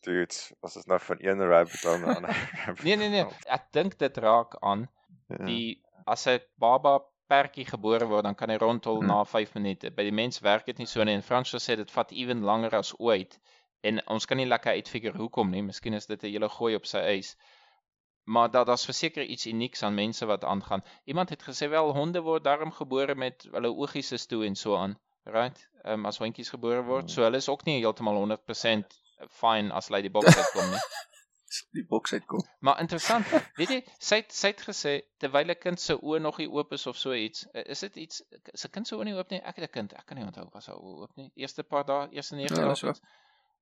dude, as ons nou van een rabbit hole na 'n ander rabbit Nee nee nee, ek dink dit raak aan Ja. die as 'n baba pertjie gebore word, dan kan hy rondhol Hmm. na 5 minute. By die mens werk dit nie so nie en Frans sê dit vat ewen langer as ooit. En ons kan nie lekker uitfigure hoekom nie. Miskien is dit 'n hele gooi op sy eis. Maar dat daar's verseker iets unieks aan mense wat aangaan. Iemand het gesê wel honde word daarom gebore met hulle oogies is toe en so aan. Right? Ehm um, as hondjies gebore word, Hmm. so hulle is ook nie heeltemal 100% fine as hulle uit die boks uitkom nie. Die boks uitkom. Maar interessant, weet jy, sy het, sy het gesê terwyl 'n kind se oë nog nie oop is of so iets, is dit iets 'n kind se oë nie oop nie? Ek het 'n kind, ek kan nie onthou was haar oë oop nie. Eerste paar dae, eerste 9 Ja, dae. of iets.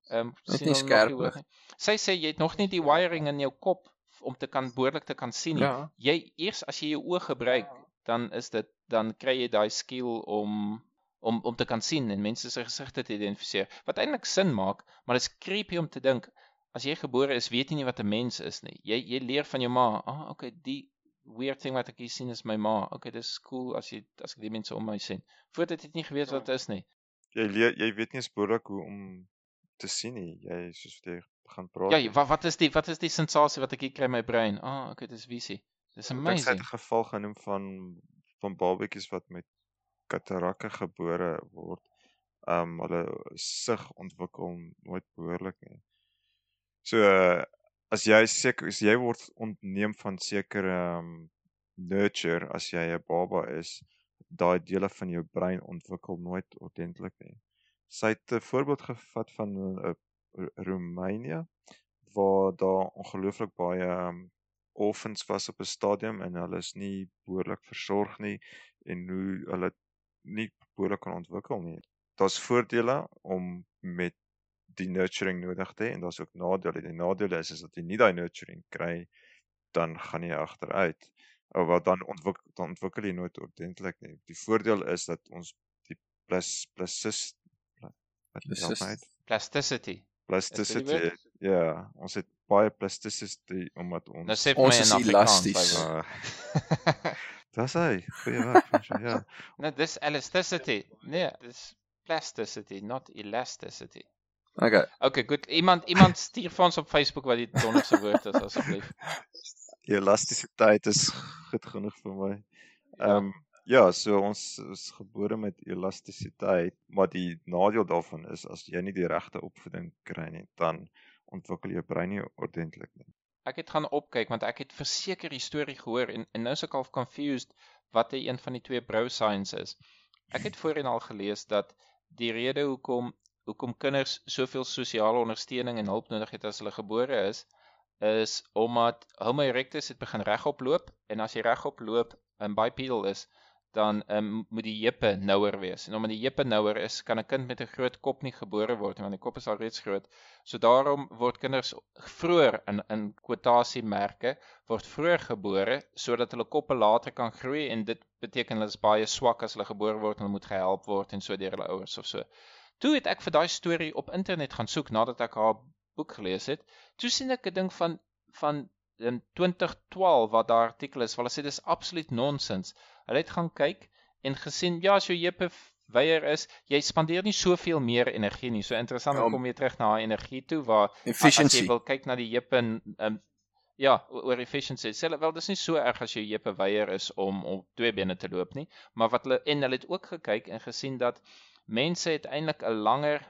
Ehm um, sien nie skerp nie. Sy sê jy het nog nie die wiring in jou kop om te kan behoorlik te kan sien nie. Ja. Jy eers as jy jou oë gebruik, dan is dit dan kry jy daai skill om om om te kan sien en mense se gesigte te identifiseer. Wat eintlik sin maak, maar dit is creepy om te dink as jy gebore is, weet jy nie wat 'n mens is nie. Jy jy leer van jou ma. Ah, okay, die weird thing wat ek hier sien is my ma. Okay, dis cool as jy as ek die mense om my sien. Voordat het jy nie geweet wat dit is nie. Jy leer jy weet nie spoorlik hoe om te sien nie. Jy soos jy begin praat. Ja, wat wat is die wat is die sensasie wat ek hier kry in my brein? Ah, okay, dis visie. Dis amazing. Dit het 'n geval genoem van van babatjies wat met katarakke gebore word. Um hulle sig ontwikkel nooit behoorlik nie. So as jy seker as jy word ontneem van sekere um nurture as jy 'n baba is, daai dele van jou brein ontwikkel nooit ordentlik nie. Sy het 'n voorbeeld gevat van 'n uh, Roemenië waar daar ongelooflik baie um, orphans was op 'n stadium en hulle is nie behoorlik versorg nie en hoe hulle nie behoorlik kan ontwikkel nie. Daar's voordele om met die nurturing nodig te hê en daar's ook nadele. Die nadele is is dat jy nie daai nurturing kry dan gaan jy agteruit. Of wat dan ontwikkel dan ontwikkel jy nooit ordentlik nie. Die voordeel is dat ons die plus plusis wat is dit? Plasticity. Plasticity. Ja, ons het baie plasticity omdat ons Nou sê my in Afrikaans. Dis hy. Goeie werk, ja. Nou dis elasticity. Nee, dis plasticity, not elasticity. Okay. Okay, goed. Iemand iemand stuur vir ons op Facebook wat die donderse woord is asseblief. Elastisiteit is goed genoeg vir my. Ja. Ehm um, ja, so ons is gebore met elastisiteit, maar die nadeel daarvan is as jy nie die regte opvoeding kry nie, dan ontwikkel jou brein nie ordentlik nie ek het gaan opkyk want ek het verseker die storie gehoor en en nou is ek al confused wat die een van die twee brow signs is. Ek het voorheen al gelees dat die rede hoekom hoekom kinders soveel sosiale ondersteuning en hulp nodig het as hulle gebore is is omdat Homo erectus het begin regop loop en as jy regop loop en bipedal is dan um, moet die heupe nouer wees. En omdat die heupe nouer is, kan 'n kind met 'n groot kop nie gebore word want die kop is al reeds groot. So daarom word kinders vroeër in in kwotasiemerke word vroeër gebore sodat hulle koppe later kan groei en dit beteken hulle is baie swak as hulle gebore word en hulle moet gehelp word en so deur hulle ouers of so. Toe het ek vir daai storie op internet gaan soek nadat ek haar boek gelees het. Toe sien ek 'n ding van van in 2012 wat daar artikel is, waar hulle sê dis absoluut nonsens. Hulle het gaan kyk en gesien ja, as jou heupe weier is, jy spandeer nie soveel meer energie nie. So interessant om ja, kom weer terug na energie toe waar efficiency. as jy wil kyk na die heupe en um, ja, oor efficiency. Sê wel dis nie so erg as jou heupe weier is om op twee bene te loop nie, maar wat hulle en hulle het ook gekyk en gesien dat mense het eintlik 'n langer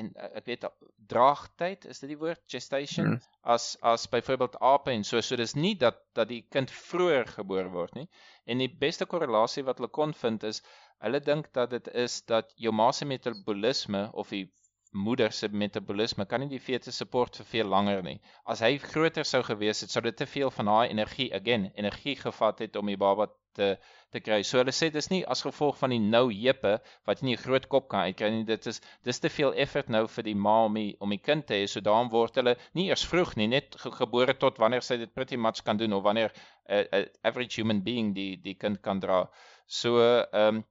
en uh, ek weet draagtyd is dit die woord gestation hmm. as as byvoorbeeld ape en so so dis nie dat dat die kind vroeër gebore word nie en die beste korrelasie wat hulle kon vind is hulle dink dat dit is dat jou ma se metabolisme of die moeder se metabolisme kan nie die fetus support vir veel langer nie. As hy groter sou gewees het, sou dit te veel van haar energie, again, energie gevat het om die baba te te kry. So hulle sê dis nie as gevolg van die nou heupe wat nie 'n groot kop kan uitkry nie. Dit is dis te veel effort nou vir die ma om die, om die kind te hê. So daarom word hulle nie eers vroeg nie, net ge gebore tot wanneer sy dit pretty much kan doen of wanneer 'n uh, uh, average human being die die kind kan dra. So ehm um,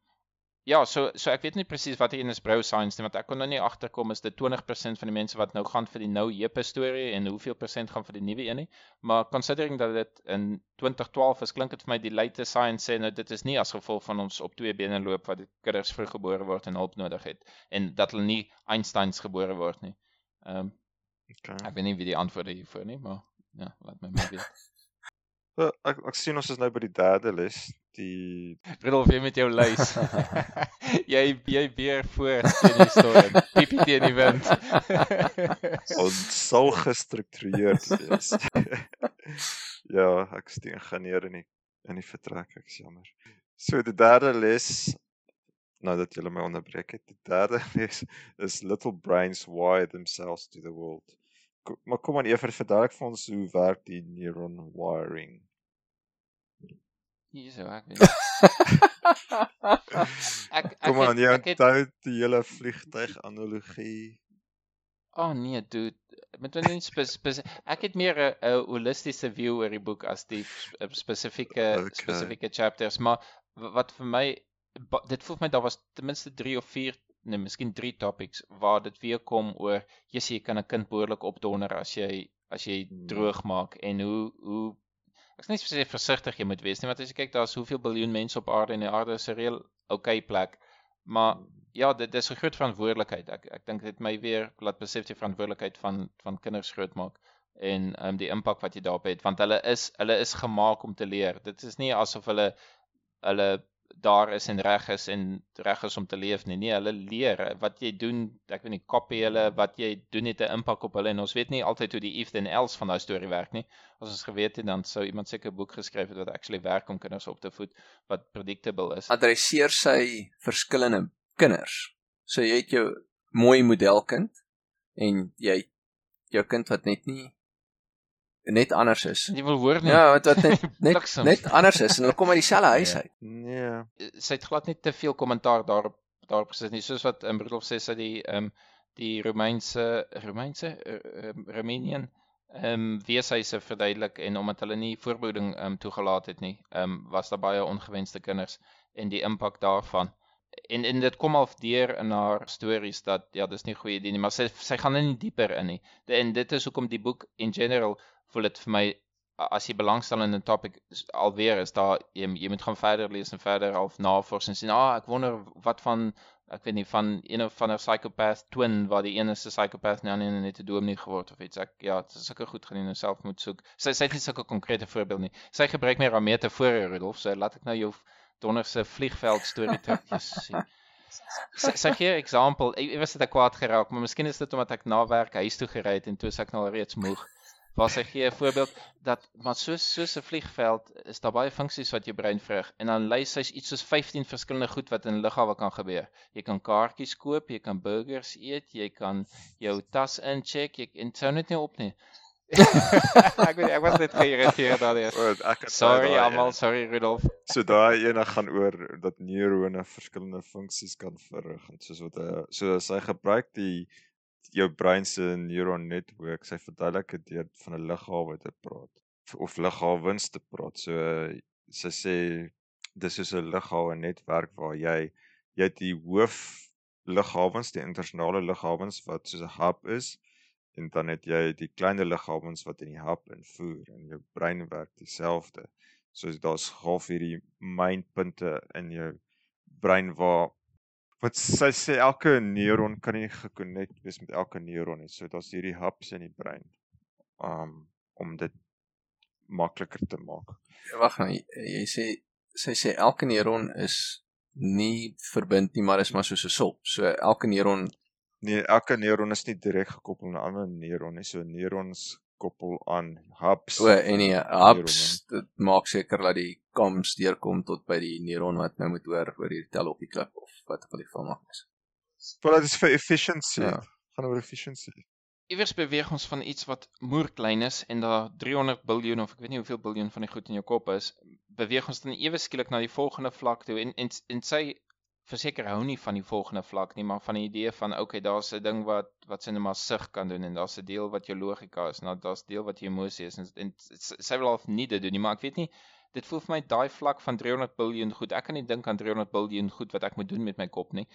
Ja, so so ek weet nie presies wat hier in is brow science nie, want ek kon nou nie agterkom is dit 20% van die mense wat nou gaan vir die nou heupe storie en hoeveel persent gaan vir die nuwe een nie. Maar considering dat dit in 2012 is, klink dit vir my die latest science sê nou dit is nie as gevolg van ons op twee bene loop wat die kinders vroeggebore word en hulp nodig het en dat hulle nie Einsteins gebore word nie. Ehm um, okay. Ek weet nie wie die antwoorde hiervoor nie, maar ja, laat my maar weet. Well, ek ek sien ons is nou by die derde les, die Rudolf jy met jou lys. jy jy beer voor in die storm. Piepie teen die wind. ons sal gestruktureerd wees. ja, ek is die ingenieur in die in die vertrek, ek jammer. So die derde les nou dat jy my onderbreek het. Die derde les is little brains wire themselves to the world maar kom aan Ever verduidelik vir ons hoe werk die neuron wiring. Hierso ek weet. ek ek kom aan jy onthou die hele vliegtuig analogie. Oh nee, dude. Met my nie spes, spes, ek het meer 'n holistiese view oor die boek as die spesifieke Okay. spesifieke chapters, maar wat vir my dit voel vir my daar was ten minste 3 of 4 nee, miskien 3 topics waar dit weer kom oor jy kan 'n kind behoorlik opdonder as jy as jy Hmm. droog maak en hoe hoe ek sê spesifiek versigtig jy moet wees nie, want as jy kyk daar's hoeveel biljoen mense op aarde en die aarde is 'n reël okay plek. Maar ja, dit dis 'n groot verantwoordelikheid. Ek ek dink dit my weer laat besef die verantwoordelikheid van van kinders grootmaak en ehm um, die impak wat jy daarop het want hulle is hulle is gemaak om te leer. Dit is nie asof hulle hulle daar is en reg is en reg is om te leef nie. Nee, hulle leer wat jy doen, ek weet nie, copy hulle wat jy doen het 'n impak op hulle en ons weet nie altyd hoe die if then else van daai storie werk nie. As ons geweet het dan sou iemand seker 'n boek geskryf het wat actually werk om kinders op te voed wat predictable is. Adresseer sy verskillende kinders. So jy het jou mooi modelkind en jy jou kind wat net nie net anders is. Jy wil hoor nie. Ja, wat wat net net, net anders is en hulle kom uit dieselfde huis Ja. uit. Nee. sy het glad nie te veel kommentaar daarop daarop gesit nie soos wat um, Rudolf sê sy die ehm um, die Romeinse Romeinse um, Romanian ehm um, weeshuise verduidelik en omdat hulle nie voorbehoeding ehm um, toegelaat het nie, ehm um, was daar baie ongewenste kinders en die impak daarvan. En en dit kom al deur in haar stories dat ja, dis nie goeie idee nie, maar sy sy gaan er nie dieper in nie. De, en dit is hoekom die boek in general voel dit vir my as jy belangstel in 'n topic alweer is daar jy, jy moet gaan verder lees en verder half navors en sien ah ek wonder wat van ek weet nie van een of ander psychopath twin waar die een is 'n psychopath en die ander een het 'n dominee geword of iets. Ek ja dit is sulke goed gaan jy nou self moet soek. Sy sy het nie sulke konkrete voorbeeld nie. Sy gebruik meer haar metafore Rudolf. So laat ek nou jou donderse vliegveld storie terug. Sien sy gee 'n example. Ek, was dit ek kwaad geraak, maar miskien is dit omdat ek na werk huis toe gery het en toe is ek nou al reeds moeg. Waar sy gee 'n voorbeeld dat maar soos soos 'n vliegveld is daar baie funksies wat jou brein verrig en dan lys sy iets soos 15 verskillende goed wat in lughawe kan gebeur. Jy kan kaartjies koop, jy kan burgers eet, jy kan jou tas incheck, jy en sou net nie op nie. ek weet ek was net geïrriteerd ek het Sorry almal, sorry Rudolf. So daai ene gaan oor dat neurone verskillende funksies kan verrig en soos wat hy so sy gebruik die jou brein se neuron netwerk, sy verduidelik dit deur van 'n lughawe te praat of lughawens te praat. So sy sê dis soos 'n lughawe netwerk waar jy jy het die hoof lughawens, die internasionale lughawens wat soos 'n hub is en dan het jy die kleiner lughawens wat in die hub invoer en jou brein werk dieselfde. So daar's half hierdie mynpunte in jou brein waar wat sy sê elke neuron kan nie gekonnekt wees met elke neuron nie. So daar's hierdie hubs in die brein um om dit makliker te maak. Wag nou, jy, jy sê sy sê elke neuron is nie verbind nie, maar is maar soos 'n sop. So elke neuron Nee, elke neuron is nie direk gekoppel aan 'n ander neuron nie. So neurons koppel aan hubs. o en die van hubs dit maak seker dat die comms deurkom tot by die neuron wat nou moet hoor oor hierdie tel op die klip of wat ook al die geval mag wees. Maar dit is vir efficiency. Ja. Ja. Gaan oor efficiency. Iewers beweeg ons van iets wat moerklein is en daar 300 biljoen of ek weet nie hoeveel biljoen van die goed in jou kop is, beweeg ons dan ewe skielik na die volgende vlak toe en en, en sy verseker hou nie van die volgende vlak nie, maar van die idee van okay, daar's 'n ding wat wat net maar sig kan doen en daar's 'n deel wat jou logika is dan daar's deel wat jou emosie is en, en sy wil half nie dit doen nie, maar ek weet nie dit voel vir my daai vlak van 300 biljoen goed. Ek kan nie dink aan 300 biljoen goed wat ek moet doen met my kop nie.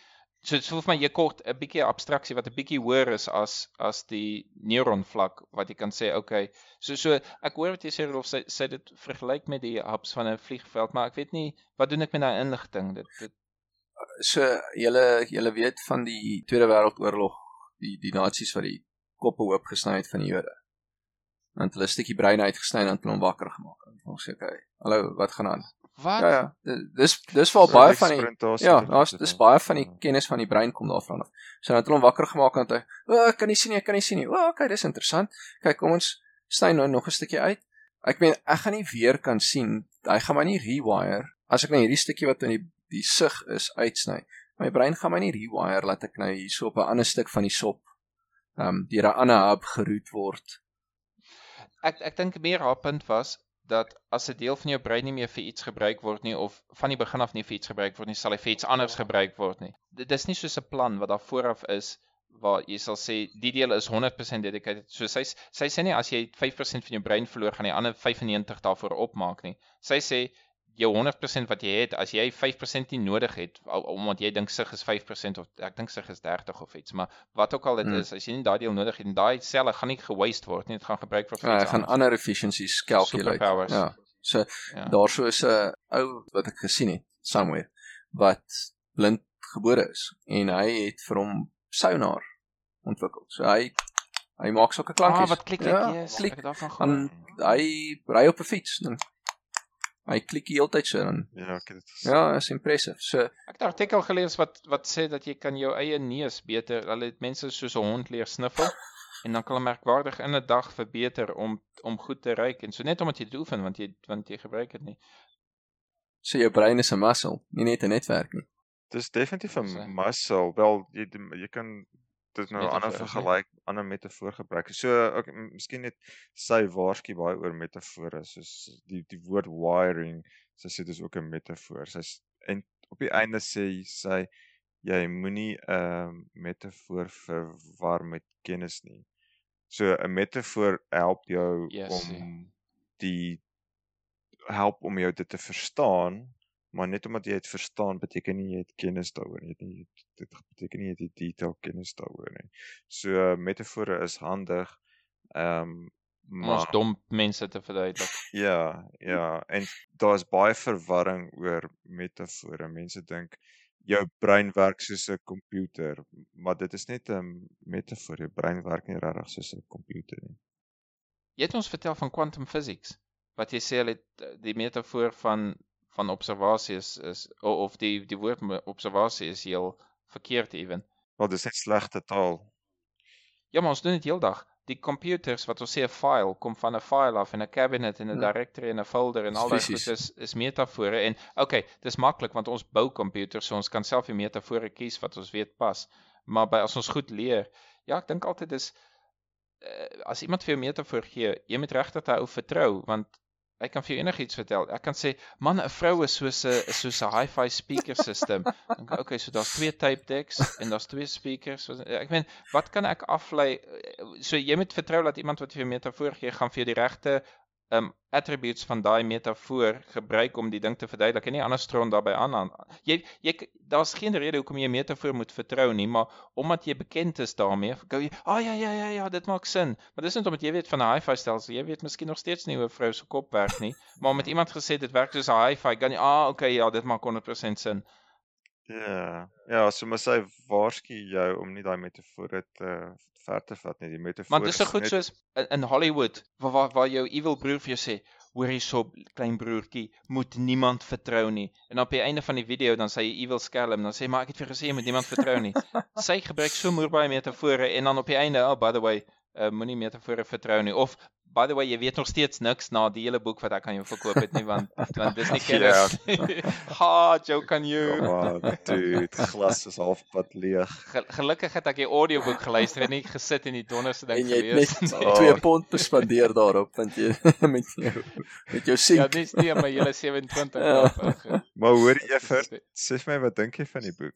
So dit voel vir my jy kort 'n bietjie abstraksie wat 'n bietjie hoër is as as die neuron vlak wat jy kan sê okay. So so ek hoor wat jy sê sy sy dit vergelyk met die hubs van 'n vliegveld, maar ek weet nie wat doen ek met daai inligting? Dit dit So julle julle weet van die Tweede Wêreldoorlog, die die nasies wat die koppe oopgesny het van die Jode. Want hulle 'n stukkie brein uitgesny en dan hulle hom wakker gemaak. Ons sê okay, hallo, wat gaan aan? wat? Ja ja, di- dis dis waar So baie van die Ja, daar's dis is. baie van die Ja. kennis van die brein kom daarvan af. So dan het hulle hom wakker gemaak en hy, "O, oh, ek kan nie sien nie, ek kan nie sien nie." O, oh, okay, dis interessant. Kyk, kom ons sny nou nog 'n stukkie uit. Ek meen, ek gaan nie weer kan sien. Hy gaan my nie rewire as ek nou hierdie stukkie wat in die die sig is uitsny. My brein gaan my nie rewire laat ek nou hierso op 'n ander stuk van die sop ehm um, deur 'n ander hub geroet word. Ek ek dink meer haar punt was dat as 'n deel van jou brein nie meer vir iets gebruik word nie of van die begin af nie vir iets gebruik word nie, sal hy vir iets anders gebruik word nie. Dit is nie soos 'n plan wat daar vooraf is waar jy sal sê die deel is 100% dedicated. So sy sy sê nie as jy 5% van jou brein verloor gaan die ander 95 daarvoor opmaak nie. Sy sê jou 100% wat jy het, as jy 5% nie nodig het omdat jy dink sig is 5% of ek dink sig is 30 of iets, maar wat ook al dit hmm. is, as jy nie daai deel nodig het en daai selle gaan nie gewaste word nie, dit gaan gebruik vir Ja, gaan ander efficiencies calculate. Ja. So ja. daarso is 'n ou wat ek gesien het somewhere wat blind gebore is en hy het vir hom sonar ontwikkel. So hy hy maak sulke klankies. Ah, wat klik ek? Ja, yes, klik. Ek daarvan gehoor. Hy ry op 'n fiets dan hy klik die hele tyd so dan. Ja, ek het dit. Ja, is impressive. So ek het 'n artikel gelees wat wat sê dat jy kan jou eie neus beter. Hulle het mense soos 'n hond leer sniffel en dan kan hulle merkwaardig in 'n dag verbeter om om goed te ruik en so net omdat jy dit oefen want jy want jy gebruik dit nie. So jou brein is 'n muscle, nie net 'n netwerk nie. Dis definitief 'n muscle. Wel jy jy kan dit nou 'n ander vergelyk, ander metafoor gebruik. So ek miskien net sy waarsku baie oor metafore, soos die die woord wiring, sy sê dis ook 'n metafoor. Sy's en op die einde sê sy jy moenie 'n uh, metafoor verwar met kennis nie. So 'n metafoor help jou yes, om yeah. die help om jou dit te verstaan maar net omdat jy dit verstaan beteken nie jy het kennis daaroor nie. nie dit beteken nie jy het die detail kennis daaroor nie. So metafore is handig. Ehm um, maar ons dom mense te verduidelik. Ja, ja, en daar's baie verwarring oor metafore. Mense dink jou brein werk soos 'n komputer, maar dit is net 'n metafoor. Jou brein werk nie regtig soos 'n komputer nie. Jy het ons vertel van quantum physics wat jy sê hulle het die metafoor van van observasie is is of die die woord observasie is heel verkeerd ewen. Wel dis net slegte taal. Ja, maar ons doen dit heeldag. Die computers wat ons sê 'n file kom van 'n file af en 'n cabinet en 'n ja. directory en 'n folder en al daai goed is is metafore en okay, dis maklik want ons bou computers so ons kan self die metafore kies wat ons weet pas. Maar by as ons goed leer, ja, ek dink altyd is uh, as iemand vir jou metafoor gee, jy moet regtig daai ou vertrou want Ek kan vir jou enigiets vertel. Ek kan sê, man, 'n vrou is soos 'n soos 'n hi-fi speaker system. Dink okay, so daar's twee tape decks en daar's twee speakers. Ek meen, wat kan ek aflei? So jy moet vertrou dat iemand wat vir jou metafoor gee, gaan vir jou die regte um attributes van daai metafoor gebruik om die ding te verduidelik en nie anders stroon daarbey aan. Jy jy daar's geen rede hoekom jy 'n metafoor moet vertrou nie, maar omdat jy bekend is daarmee, gou jy, "Ag oh, ja ja ja ja, dit maak sin." Maar dis net omdat jy weet van 'n hi-fi stelsel, jy weet miskien nog steeds nie hoe 'n vrou se kop werk nie, maar met iemand gesê dit werk soos 'n hi-fi, dan jy, "Ah, okay, ja, dit maak 100% sin." Ja. Ja, so moet sy waarsku jou om nie daai metafore te ver te vat nie. Die metafoor. Want dis so goed net... soos in, in Hollywood waar waar waar jou evil broer vir jou sê, "Hoor hierso, klein broertjie, moet niemand vertrou nie." En op die einde van die video dan sê hy evil skelm, dan sê maar ek het vir gesê jy moet niemand vertrou nie. sy gebruik so moeë baie metafore en dan op die einde, oh by the way, uh, moenie metafore vertrou nie of by the way, jy weet nog steeds niks na die hele boek wat ek aan jou verkoop het nie want want dis nie kennis. ha, joke kan jy. Dude, glas is halfpad leeg. Gelukkig het ek die audioboek geluister en nie gesit in die donderste ding gelees nie. En jy het net 2 pond bespandeer daarop want jy met jou met jou sink. Ja, dis nie maar jy is 27 jaar. Maar hoor vir sê vir my wat dink jy van die boek?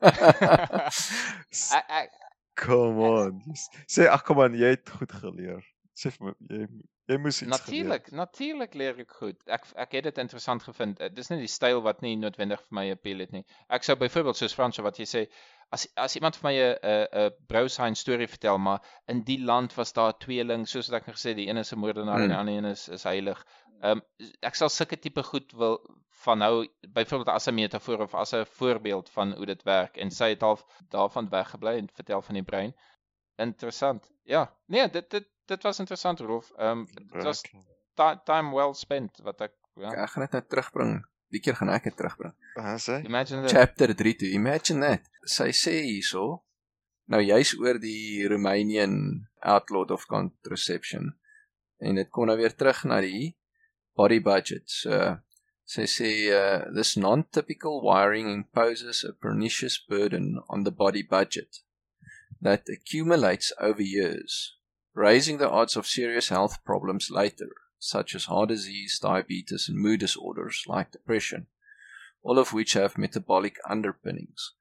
ek ek Come on. Sê ag kom aan, jy het goed geleer. Sê vir my jy jy moes iets Natuurlik, natuurlik leer ek goed. Ek ek het dit interessant gevind. Eh, dis net die styl wat nie noodwendig vir my appeal het nie. Ek sou byvoorbeeld soos Frans wat jy sê as as iemand vir my 'n 'n 'n Browsine storie vertel, maar in die land was daar tweeling, soos wat ek gesê, die een is 'n moordenaar hmm. en die hmm. ander een is is heilig. Ehm um, ek sal sulke tipe goed wil van nou byvoorbeeld as 'n metafoor of as 'n voorbeeld van hoe dit werk en sy het half daarvan weggebly en vertel van die brein. Interessant. Ja, nee, dit dit dit was interessant Rolf. Ehm um, dit was time well spent wat ek ja. Ek gaan dit nou terugbring. Die keer gaan ek dit terugbring. Wat sê? Imagine that. Chapter 3 to imagine that. Sy sê hierso nou juis oor die Romanian outlawed of contraception en dit kom nou weer terug na die body budgets. Uh They say uh, this non-typical wiring imposes a pernicious burden on the body budget that accumulates over years, raising the odds of serious health problems later, such as heart disease, diabetes, and mood disorders like depression, all of which have metabolic underpinnings.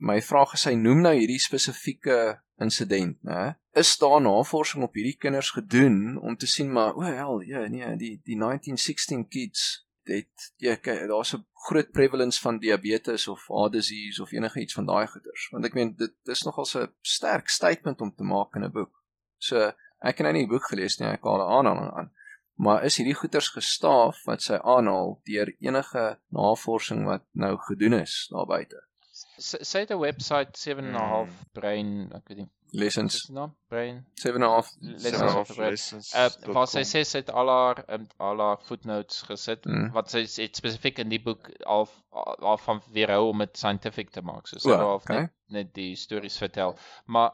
my vraag is hy noem nou hierdie spesifieke insident, né? Is daar navorsing op hierdie kinders gedoen om te sien maar o, hel, ja, nee, die die 1916 kids dit ja, kyk, daar's 'n groot prevalence van diabetes of heart disease of enige iets van daai goeters. Want ek meen dit is nogal 'n sterk statement om te maak in 'n boek. So ek het nou nie die boek gelees nie, ek haal aanhaling aan. Maar is hierdie goeters gestaaf wat sy aanhaal deur enige navorsing wat nou gedoen is daar buite? sy het 'n webwerf 7 en 'n half Mm. brein, ek weet nie. Lessons naam? Brein. 7 and a half Lessons of the brain. lessons. Uh waar sy sê sy het al haar um, al haar footnotes gesit Mm. wat sy het spesifiek in die boek al al van weerhou om dit scientific te maak. So sy wou half okay. net net die stories vertel. Maar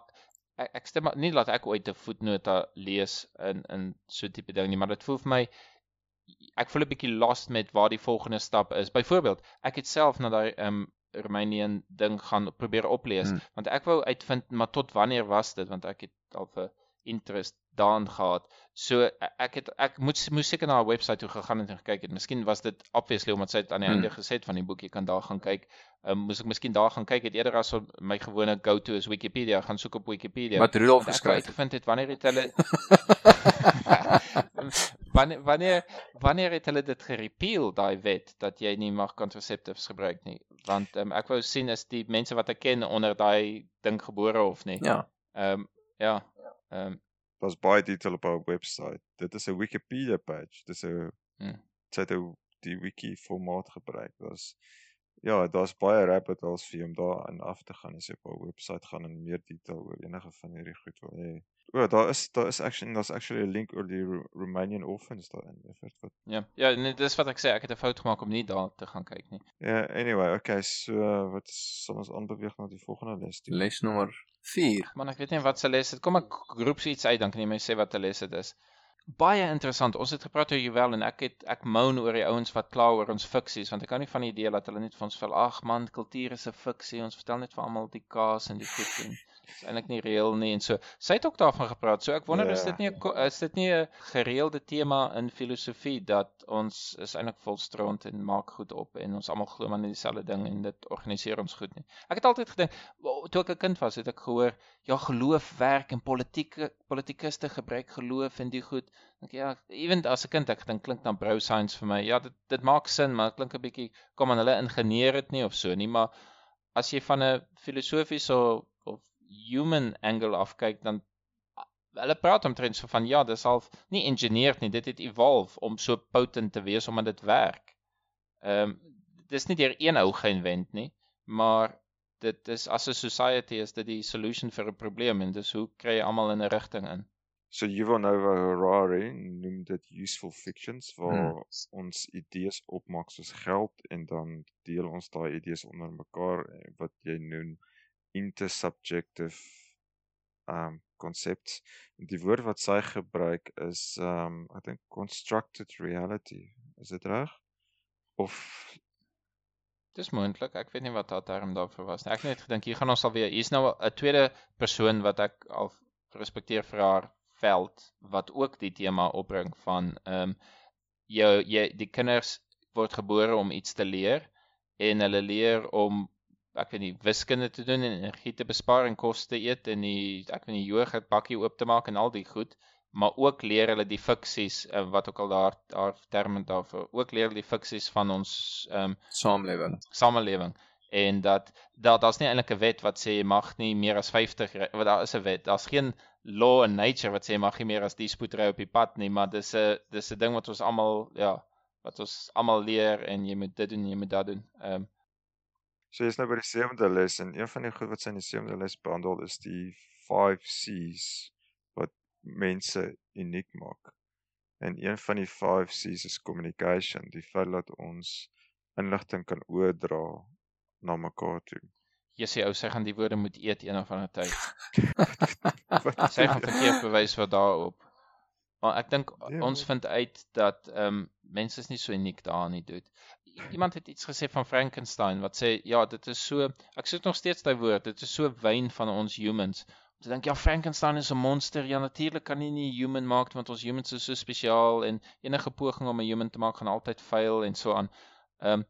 ek, ek stem nie dat ek ooit 'n footnote lees in in so tipe ding nie, maar dit voel vir my ek voel 'n bietjie lost met waar die volgende stap is. Byvoorbeeld, ek het self na daai ehm um, Romanian ding gaan probeer oplees Hmm. want ek wou uitvind maar tot wanneer was dit want ek het al 'n interest daarin gehad. So e- ek het ek moet moes seker na haar webwerf toe gegaan het en gekyk het. Miskien was dit obviously omdat sy dit aan die Hmm. einde gesê het van die boek jy kan daar gaan kyk. Ehm um, moes ek miskien daar gaan kyk het eerder as op my gewone go-to is Wikipedia, gaan soek op Wikipedia. wat Rudolf Want ek wou geskryf het. uitgevind het wanneer het hulle wanneer wanneer wanneer het hulle dit gerepeal daai wet dat jy nie mag contraceptives gebruik nie want um, ek wou sien is die mense wat ek ken onder daai ding gebore of nie Ja. ehm um, ja ehm um, Daar's baie detail op haar webwerf. Dit is 'n Wikipedia page. Dis 'n Hmm. sy het 'n die wiki formaat gebruik. Daar's ja, daar's baie rabbit holes vir jou om daarin af te gaan as jy op haar webwerf gaan en meer detail oor enige van hierdie goed wil hê. O, daar is daar is actually daar's actually 'n link oor die Ro Romanian orphans daarin. Weet wat. ja ja nee, dis wat ek sê ek het 'n fout gemaak om nie daar te gaan kyk nie Ja, yeah, anyway, okay, so wat sal ons aanbeweeg na die volgende les toe? Les nommer 4. man ek weet nie wat se les dit kom ek roep so iets uit dan kan jy my sê wat 'n les dit is baie interessant ons het gepraat oor Juwel en ek het ek moan oor die ouens wat kla oor ons fiksies want ek kan nie van die idee dat hulle net vir ons vel ag man kultuur is 'n fiksie ons vertel net vir almal die kaas en die goed en is eintlik nie reëel nie en so sy het ook daarvan gepraat. So ek wonder is Ja. dit nie 'n is dit nie 'n gereelde tema in filosofie dat ons is eintlik vol stront en maak goed op en ons almal glo maar net dieselfde ding en dit organiseer ons goed nie? Ek het altyd gedink toe ek 'n kind was het ek gehoor ja geloof werk en politieke politikuste gebruik geloof en die goed. Dink ja ewen as 'n kind ek gedink klink dan brou science vir my. Ja dit dit maak sin maar dit klink 'n bietjie kom aan hulle ingeneer dit nie of so nie maar as jy van 'n filosofiese of human angle af kyk dan hulle praat omtrent so van ja dis half nie engineered nie dit het evolve om so potent te wees omdat dit werk ehm um, dis nie deur een ou geïnvent nie maar dit is as 'n society is dit die solution vir 'n probleem en dis hoe kry jy almal in 'n rigting in So Yuval Noah Harari noem dit useful fictions waar Hmm. hmm. ons idees opmaak soos geld en dan deel ons daai idees onder mekaar eh, wat jy noem intersubjective um concepts. Die woord wat sy gebruik is um I think constructed reality. Is dit reg? Of Dis moontlik. Ek weet nie wat haar term daarvoor was nie. Ek het net gedink hier gaan ons alweer. Hier's nou 'n tweede persoon wat ek al respekteer vir haar veld wat ook die tema opbring van ehm um, jou jy die kinders word gebore om iets te leer en hulle leer om ek weet nie wiskunde te doen en energie te bespaar en kos te eet en die ek weet nie yoghurt bakkie oop te maak en al die goed maar ook leer hulle die fiksies uh, wat ook al daar daar terme daarvoor ook leer hulle die fiksies van ons ehm um, Samelewing. samelewing en dat daar daar's nie eintlik 'n wet wat sê jy mag nie meer as 50 ry- wat daar is 'n wet daar's geen law in nature wat sê jy mag nie meer as die spoed ry op die pad nie maar dis 'n dis 'n ding wat ons almal ja wat ons almal leer en jy moet dit doen en jy moet dat doen ehm um, so jy's nou by die sewende les en een van die goed wat sy in die sewende les behandel is die 5 C's wat mense uniek maak. En een van die 5 C's is communication, die feit dat ons inligting kan oordra na mekaar toe. jy sê ou sy gaan die woorde moet eet een of ander tyd. Sy gaan verkeerd bewys wat daarop maar ek dink Ja, ons vind uit dat ehm um, mense is nie so uniek daarin nie dude iemand het iets gesê van Frankenstein wat sê ja dit is so ek soek nog steeds daai woord dit is so wyn van ons humans om te dink ja Frankenstein is 'n monster ja natuurlik kan jy nie 'n human maak want ons humans is so spesiaal en enige poging om 'n human te maak gaan altyd fail en so aan ehm um,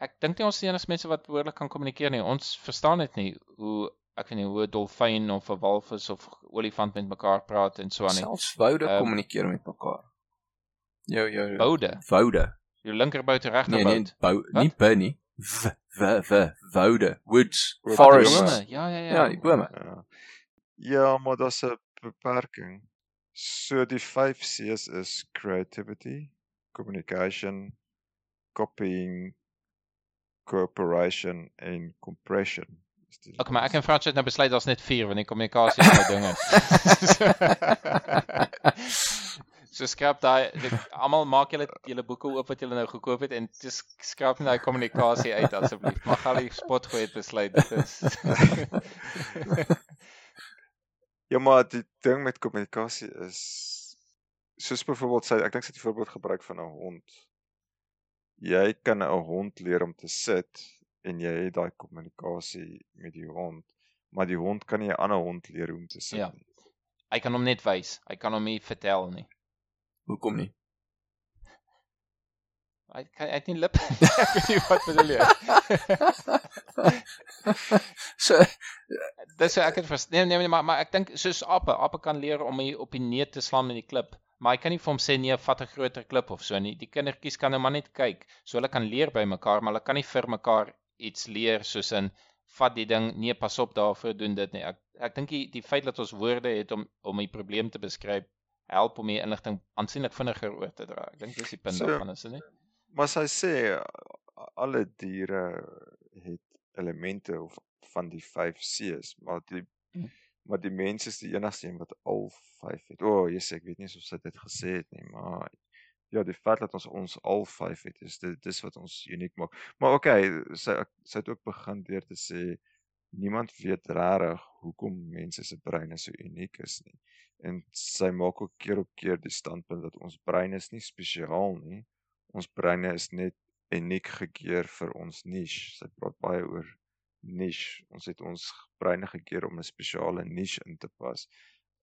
ek dink nie ons is die enigste mense wat behoorlik kan kommunikeer nie. Ons verstaan dit nie hoe ek weet nie hoe 'n dolfyn of 'n walvis of olifant met mekaar praat en so aan nie. Selfs woude Ehm, kommunikeer met mekaar. Jou jou Boude, woude. Jou linkerbout en Nee, nee, bou Wat? nie bin nie. W w w woude, woods, Oop, forests. Bome, Ja, ja, ja. Ja, die bome. Ja. Ja, maar daar's 'n beperking. So die 5 C's is creativity, communication, copying, cooperation en compression. Is die Okay, maar ek en. Frans het nou besluit daar's net 4 want die kommunikasie is my ding is. So skrap daai almal maak julle julle boeke oop wat julle nou gekoop het en dis skrap net daai kommunikasie uit asseblief. Magali spot gooi het besluit dit is. Ja, maar die ding met kommunikasie is soos byvoorbeeld sy ek dink sy het die voorbeeld gebruik van 'n hond. Jy kan 'n hond leer om te sit en jy het daai kommunikasie met die hond, maar die hond kan nie 'n ander hond leer hoe om te sit Ja. nie. Hy kan hom net wys. Hy kan hom nie vertel nie. Hoekom nie? Hy kan hy het nie lippe. ek weet nie wat bedoel jy. So Dis so ek het vers nee nee nee maar maar ek dink soos appe, appe kan leer om hy op die neet te slaan met die klip. Maar hy kan nie vir hom sê nee, vat 'n groter klip of so nie. Die kindertjies kan nou maar net kyk. So hulle kan leer by mekaar, maar hulle kan nie vir mekaar iets leer soos in vat die ding, nee, pas op daarvoor doen dit nie. Ek ek dink die, die feit dat ons woorde het om om die probleem te beskryf help om die inligting aansienlik vinniger oor te dra. Ek dink dis die punt So- daarvan is dit nie? Maar sy sê a- alle diere het elemente of van die 5 C's, maar die Hm. maar die mens is die enigste een wat al 5 het. O, oh, yes, ek weet nie of sy dit gesê het nie, maar ja, die feit dat ons ons al 5 het, is dit dis wat ons uniek maak. Maar okay, sy sy het ook begin deur te sê niemand weet regtig hoekom mense se breine so uniek is nie. En sy maak ook keer op keer die standpunt dat ons brein is nie spesiaal nie. Ons breine is net uniek gekeur vir ons niche. Sy praat baie oor niche. Ons het ons breine gekeur om 'n spesiale niche in te pas.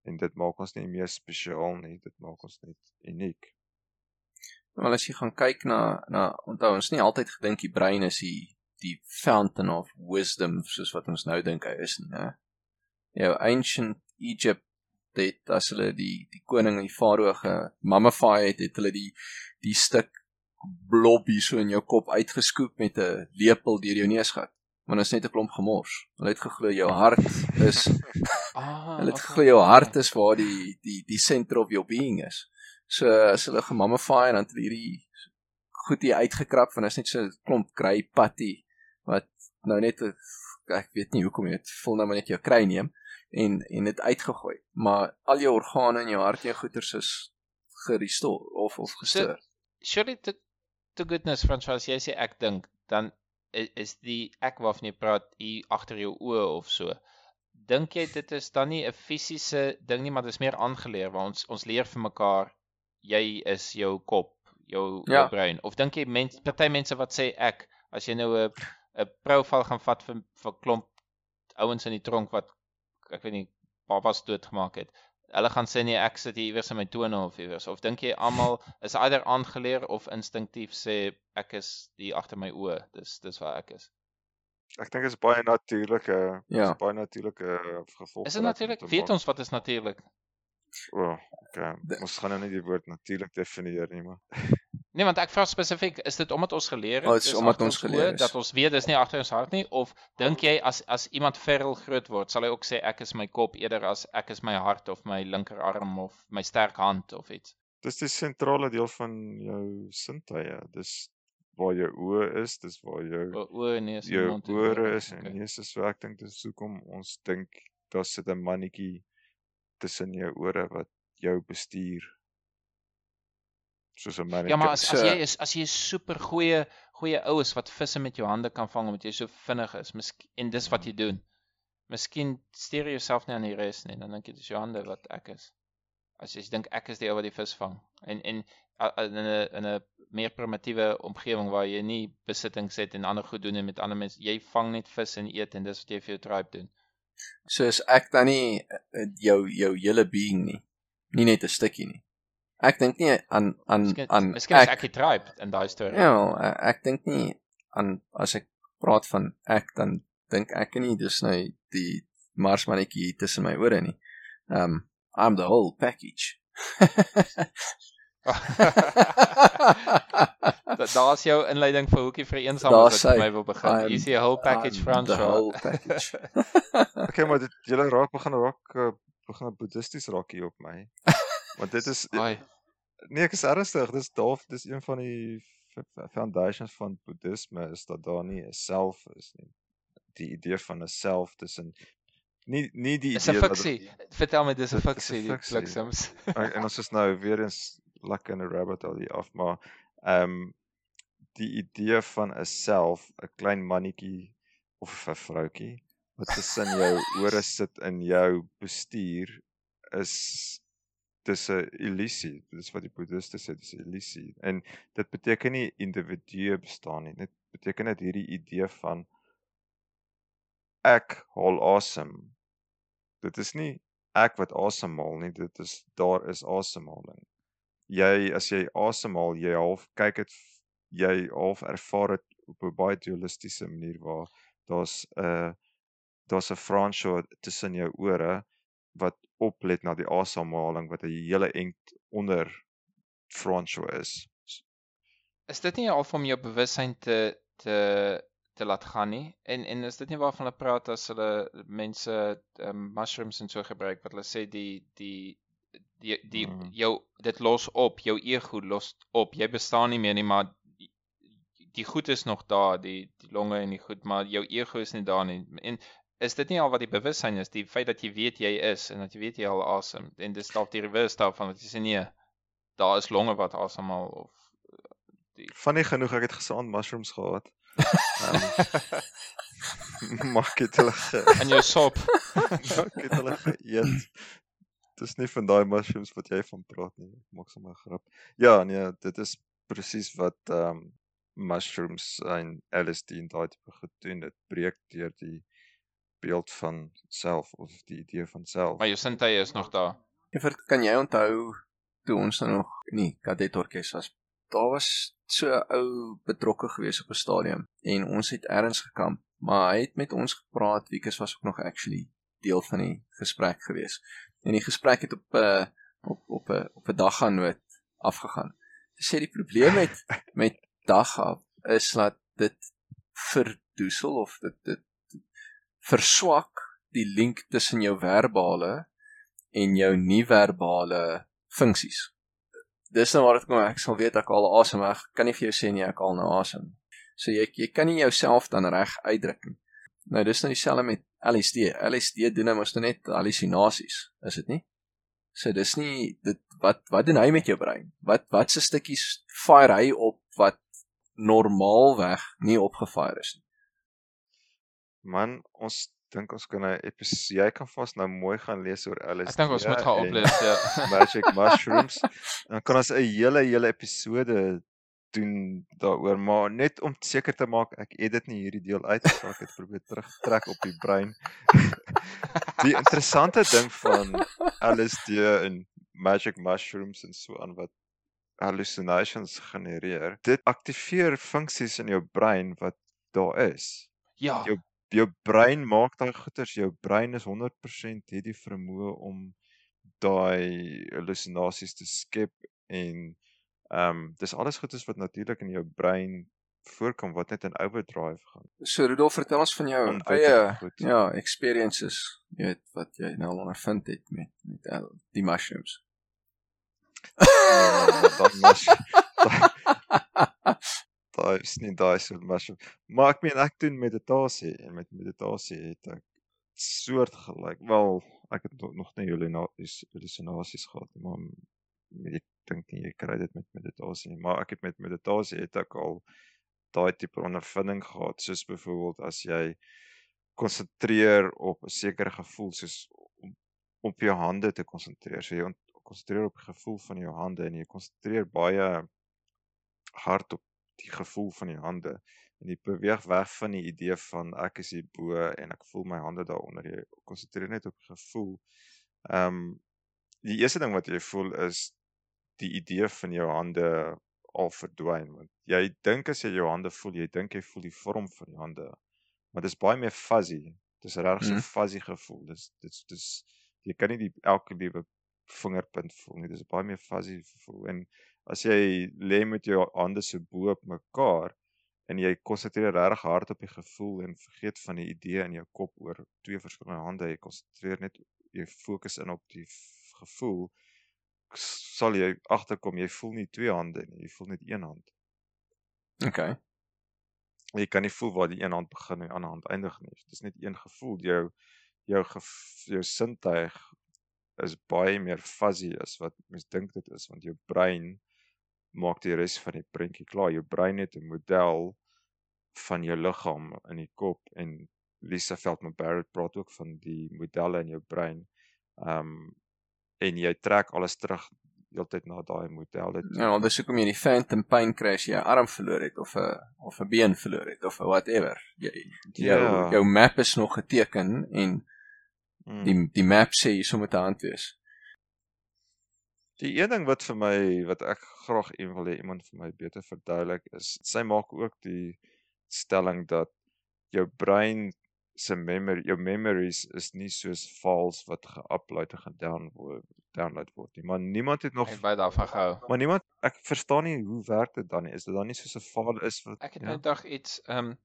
En dit maak ons nie meer spesiaal nie, dit maak ons net uniek. wel as jy gaan kyk na na onthou ons nie altyd gedink die brein is die die fountain of wisdom soos wat ons nou dink hy is nie, né? Jou ancient Egypt dit as hulle die die koning en die farao gemummified het, het hulle die die stuk blob hier so in jou kop uitgeskoop met 'n lepel deur jou neusgat. Want dit is net 'n klomp gemors. Hulle het geglo jou hart is Ah, Hulle het geglo jou hart is waar die die die center of your being is. So as hulle gemammify en dan het hulle hierdie goed hier uitgekrap van is net so 'n klomp grey patty nou net ek weet nie hoekom jy dit voel nou maar net jou kry neem en en dit uitgegooi. Maar al jou organe in jou hart en jou goeters is gerestore of of gestoor. surely to, to goodness François jy sê ek dink dan i- is die ek waarvan jy praat hier agter jou oë of so dink jy dit is dan nie 'n fisiese ding nie maar dit is meer aangeleer waar ons ons leer vir mekaar jy is jou kop jou Ja. jou brein of dink jy mens party mense wat sê ek as jy nou 'n 'n profiel gaan vat vir vir klomp ouens in die tronk wat ek weet nie papas doodgemaak het hulle gaan sê nee ek sit hier iewers in my tone of iewers of dink jy almal is eider aangeleer of instinktief sê ek is die agter my oë dis dis waar ek is Ek dink dit is baie natuurlike Ja. is baie natuurlike gevolg. is dit natuurlik weet ons wat is natuurlik O, oh, okay. Ons gaan nou nie die woord natuurlik definieer nie, maar nee want ek vra spesifiek is dit omdat ons geleer het Oh, is omdat agter ons geleer is. dat ons weet dis nie agter ons hart nie of dink jy as as iemand verrel groot word sal hy ook sê ek is my kop eerder as ek is my hart of my linkerarm of my sterk hand of iets dis die sentrale deel van jou sintuie. Dis waar jou oë is, dis waar jou O- oë neus en jou mond en ore ore. is en Okay. neus is so ek dink dis hoekom ons dink daar sit 'n mannetjie tussen jou ore wat jou bestuur. Soos 'n mannetjie. Ja, maar as as jy is as jy super goeie goeie oues wat visse met jou hande kan vang omdat jy so vinnig is, miskien en dis wat jy doen. Miskien steur jy jouself nie aan die res nie, dan dink jy dis jou hande wat ek is. As jy dink ek is die ou wat die vis vang en en in 'n in 'n meer primitiewe omgewing waar jy nie besittings het en ander goed doen en met ander mense, jy vang net vis en eet en dis wat jy vir jou tribe doen. So is ek dan nie eh, jou jou hele being nie. Nie net 'n stukkie nie. Ek dink nie aan aan Miskien aan miskien is ek ek die tribe in daai storie. Ja, eh, ek dink nie aan as ek praat van ek dan dink ek nie dis nou die marsmannetjie tussen my ore nie. Um I'm the whole package. Daar's jou inleiding vir hoekie vir eensaam wat my wil begin. Hier is die whole package Frans. The whole package. okay, maar dit julle raak begin raak uh, begin boeddhisties raak hier op my. Want dit is Ai. Nee, ek is ernstig. Dis daar dis een van die foundations van boeddhisme is dat daar nie 'n self is nie. Die idee van 'n self tussen nie nie die idee dat Dis 'n fiksie. Vertel my dis 'n fiksie, die bliksems. en ons is nou weer eens lekker in 'n rabbit hole hier af, maar ehm um, die idee van 'n self, 'n klein mannetjie of 'n vroutjie wat tussen jou ore sit in jou bestuur is dis 'n illusie. Dis wat die boeddhiste sê, dis 'n illusie. En dit beteken nie individue bestaan nie. Dit beteken net hierdie idee van ek haal asem. Dit is nie ek wat asemhaal nie, dit is daar is asemhaling jy as jy asemhaal, jy half kyk dit jy half ervaar dit op 'n baie dualistiese manier waar daar's 'n uh, daar's 'n francho tussen jou ore wat oplet na die asemhaling wat 'n hele ent onder francho is. Is dit nie al om jou bewussyn te te te laat gaan nie? En en is dit nie waarvan hulle praat as hulle mense um, mushrooms en so gebruik wat hulle sê die die die die mm. jou dit los op, jou ego los op. Jy bestaan nie meer nie, maar die, die goed is nog daar, die die longe en die goed, maar jou ego is nie daar nie. En is dit nie al wat die bewussyn is, die feit dat jy weet jy is en dat jy weet jy al asem en dis dalk die reverse daarvan wat jy sê nee, daar is longe wat asemhaal of die funny genoeg ek het gesaand mushrooms gehad. Um, maak dit hulle in jou sop. maak dit hulle eet dis nie van daai mushrooms wat jy van praat nie. Maak sommer 'n grap. Ja, nee, dit is presies wat ehm um, mushrooms en LSD en daai tipe goed doen. Dit breek deur die beeld van self of die idee van self. Maar jou sintuie is nog daar. Ever kan jy onthou toe ons nou nog nie kadet orkes was. Daar was so 'n ou betrokke gewees op 'n stadium en ons het ergens gekamp, maar hy het met ons gepraat. Wiekus was ook nog actually deel van die gesprek gewees en die gesprek het op 'n uh, op op 'n op 'n dag gaan nood afgegaan. Sy sê die probleem met met dagga is dat dit verdoesel of dit dit verswak die link tussen jou verbale en jou nie-verbale funksies. Dis nou waar dit kom ek sal weet ek al asem ek kan nie vir jou sê nie ek al nou asem. So jy jy kan nie jouself dan reg uitdruk nie. Nou dis nou dieselfde met LSD. LSD doen nou mos net hallusinasies, is dit nie? So dis nie dit wat wat doen hy met jou brein? Wat wat se stukkies fire hy op wat normaalweg nie opgefire is nie? Man, ons dink ons kan 'n episode jy kan vas nou mooi gaan lees oor LSD. Ek dink ons moet gaan oplees, ja. Magic mushrooms. Dan kan ons 'n hele hele episode doen daaroor maar net om seker te maak ek edit nie hierdie deel uit so ek het probeer terugtrek op die brein. die interessante ding van LSD en magic mushrooms en so aan wat hallucinations genereer. Dit aktiveer funksies in jou brein wat daar is. Ja. Jou jou brein maak daai goeters, jou brein is 100% het die vermoë om daai hallucinasies te skep en Ehm um, dis alles goedes wat natuurlik in jou brein voorkom wat net in overdrive gaan. So Rudolf, vertel ons van jou eie ja, experiences, jy weet wat jy nou ondervind het met met al die mushrooms. Dan mos Daai is nie daai so mushroom. Maar ek meen ek doen meditasie en met meditasie het ek soort gelyk. Wel, ek het nog nie julle hallusinasies gehad nie, maar ek dink nie jy kry dit met meditasie nie, maar ek het met meditasie het ek al daai tipe ondervinding gehad, soos byvoorbeeld as jy konsentreer op 'n sekere gevoel soos om op jou hande te konsentreer. So jy konsentreer op die gevoel van jou hande en jy konsentreer baie hard op die gevoel van die hande en jy beweeg weg van die idee van ek is hier bo en ek voel my hande daaronder. Jy konsentreer net op die gevoel. Ehm um, die eerste ding wat jy voel is die idee van jou hande al verdwyn want jy dink as jy jou hande voel, jy dink jy voel die vorm van die hande. Maar dis baie meer fuzzy. Dis regtig so Mhm. fuzzy gevoel. Dis dis dis jy kan nie die elke liewe vingerpunt voel nie. Dis baie meer fuzzy gevoel en as jy lê met jou hande so bo op mekaar en jy konsentreer regtig hard op die gevoel en vergeet van die idee in jou kop oor twee verskillende hande. Jy konsentreer net jy fokus in op die gevoel sal jy agterkom jy voel nie twee hande nie, jy voel net een hand. Okay. Jy kan nie voel waar die een hand begin en die ander hand eindig nie. Dis net een gevoel. Jou jou gef, jou sintuig is baie meer fuzzy as wat mens dink dit is want jou brein maak die res van die prentjie klaar. Jou brein het 'n model van jou liggaam in die kop en Lisa Feldman Barrett praat ook van die modelle in jou brein. Ehm um, en jy trek alles terug heeltyd na daai modelle toe. Ja, dis hoekom jy die phantom pain crash jy 'n arm verloor het of 'n of 'n been verloor het of whatever. Jy jou Ja. jou map is nog geteken en Mm. die die map sê jy sou met 'n hand wees. Die een ding wat vir my wat ek graag een wil hê iemand vir my beter verduidelik is sy maak ook die stelling dat jou brein se memory jou memories is nie soos files wat ge-upload en gedownload word download word nie. Maar niemand het nog Ek baie daarvan gehou. maar niemand ek verstaan nie hoe werk dit dan nie. Is dit dan nie soos 'n file is wat Ek het ja? nou dag iets ehm um,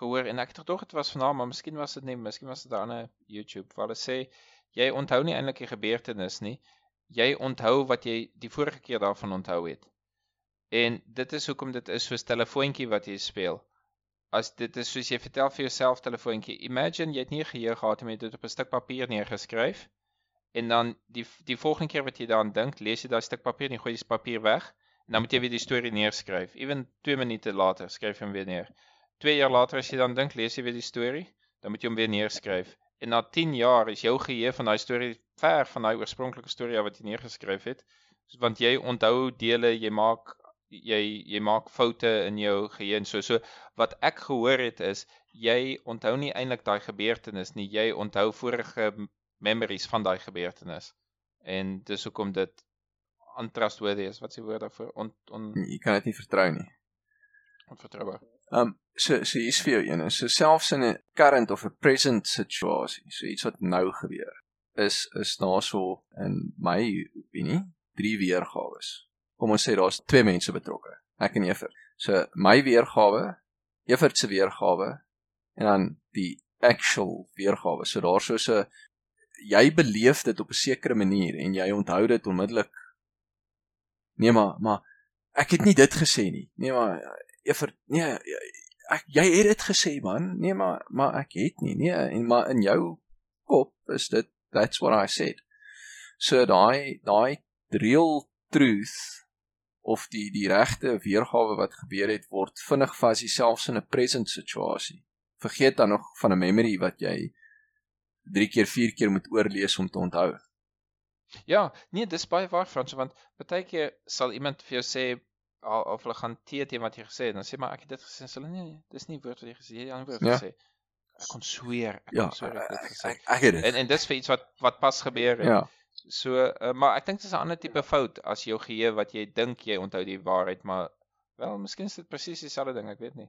gehoor en ek het gedog dit was vanaand, maar miskien was dit nie, miskien was dit 'n ander YouTube waar hulle sê jy onthou nie eintlik die gebeurtenis nie. Jy onthou wat jy die vorige keer daarvan onthou het. En dit is hoekom dit is soos telefoontjie wat jy speel. As dit is soos jy vertel vir jouself telefoontjie. Imagine jy het nie geheue gehad om dit op 'n stuk papier neergeskryf en dan die die volgende keer wat jy daaraan dink, lees jy daai stuk papier en jy gooi die papier weg en dan moet jy weer die storie neerskryf. Ewen 2 minute later skryf jy hom weer neer. 2 jaar later as jy dan dink, lees jy weer die storie, dan moet jy hom weer neerskryf. En na 10 jaar is jou geheue van daai storie ver van daai oorspronklike storie wat jy neergeskryf het. Want jy onthou dele, jy maak jy jy maak foute in jou geheue en so. So wat ek gehoor het is jy onthou nie eintlik daai gebeurtenis nie. Jy onthou vorige memories van daai gebeurtenis. En dis hoekom dit untrustworthy is. Wat se woord daarvoor? On on Jy kan dit nie vertrou nie. onvertroubaar Um so so hier's vir jou een. So selfs in 'n current of 'n present situasie, so iets wat nou gebeur, is is daarso in my opinie drie weergawe. Kom ons sê daar's twee mense betrokke. Ek en Evert. So my weergawe, Evert se weergawe en dan die actual weergawe. So daar's so 'n jy beleef dit op 'n sekere manier en jy onthou dit onmiddellik. Nee maar maar ek het nie dit gesê nie. Nee maar Evert, nee, ek jy het dit gesê man. Nee maar maar ek het nie. Nee, en maar in jou kop is dit that's what I said. So daai daai real truth of die die regte weergawe wat gebeur het word vinnig vas selfs in 'n present situasie. Vergeet dan nog van 'n memory wat jy 3 keer 4 keer moet oorlees om te onthou. Ja, nee, dis baie waar Frans, want baie keer sal iemand vir jou sê al- of hulle gaan teë teen wat jy gesê het, dan sê maar ek het dit gesê, sê hulle nee, nee, dis nie woord wat jy gesê het, jy het 'n ander woord Ja. gesê. Ek kon sweer, ek Ja, kon sweer ek het dit ek gesê. ek, ek het dit. En en dis vir iets wat wat pas gebeur het. Ja. So, uh, maar ek dink dis 'n ander tipe fout as jou geheue wat jy dink jy onthou die waarheid, maar wel, miskien is dit presies dieselfde ding, ek weet nie.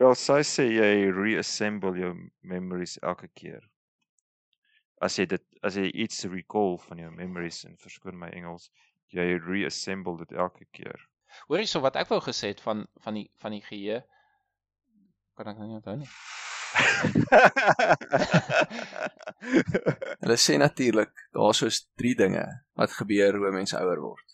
Wel, sy sê jy reassemble jou memories elke keer. As jy dit as jy iets recall van jou memories en verskoon my Engels, jy reassemble dit elke keer. Hoor hierso wat ek wou gesê het van van die van die geheue kan ek nou nie onthou nie. Hulle sê natuurlik daar soos drie dinge wat gebeur hoe mense ouer word.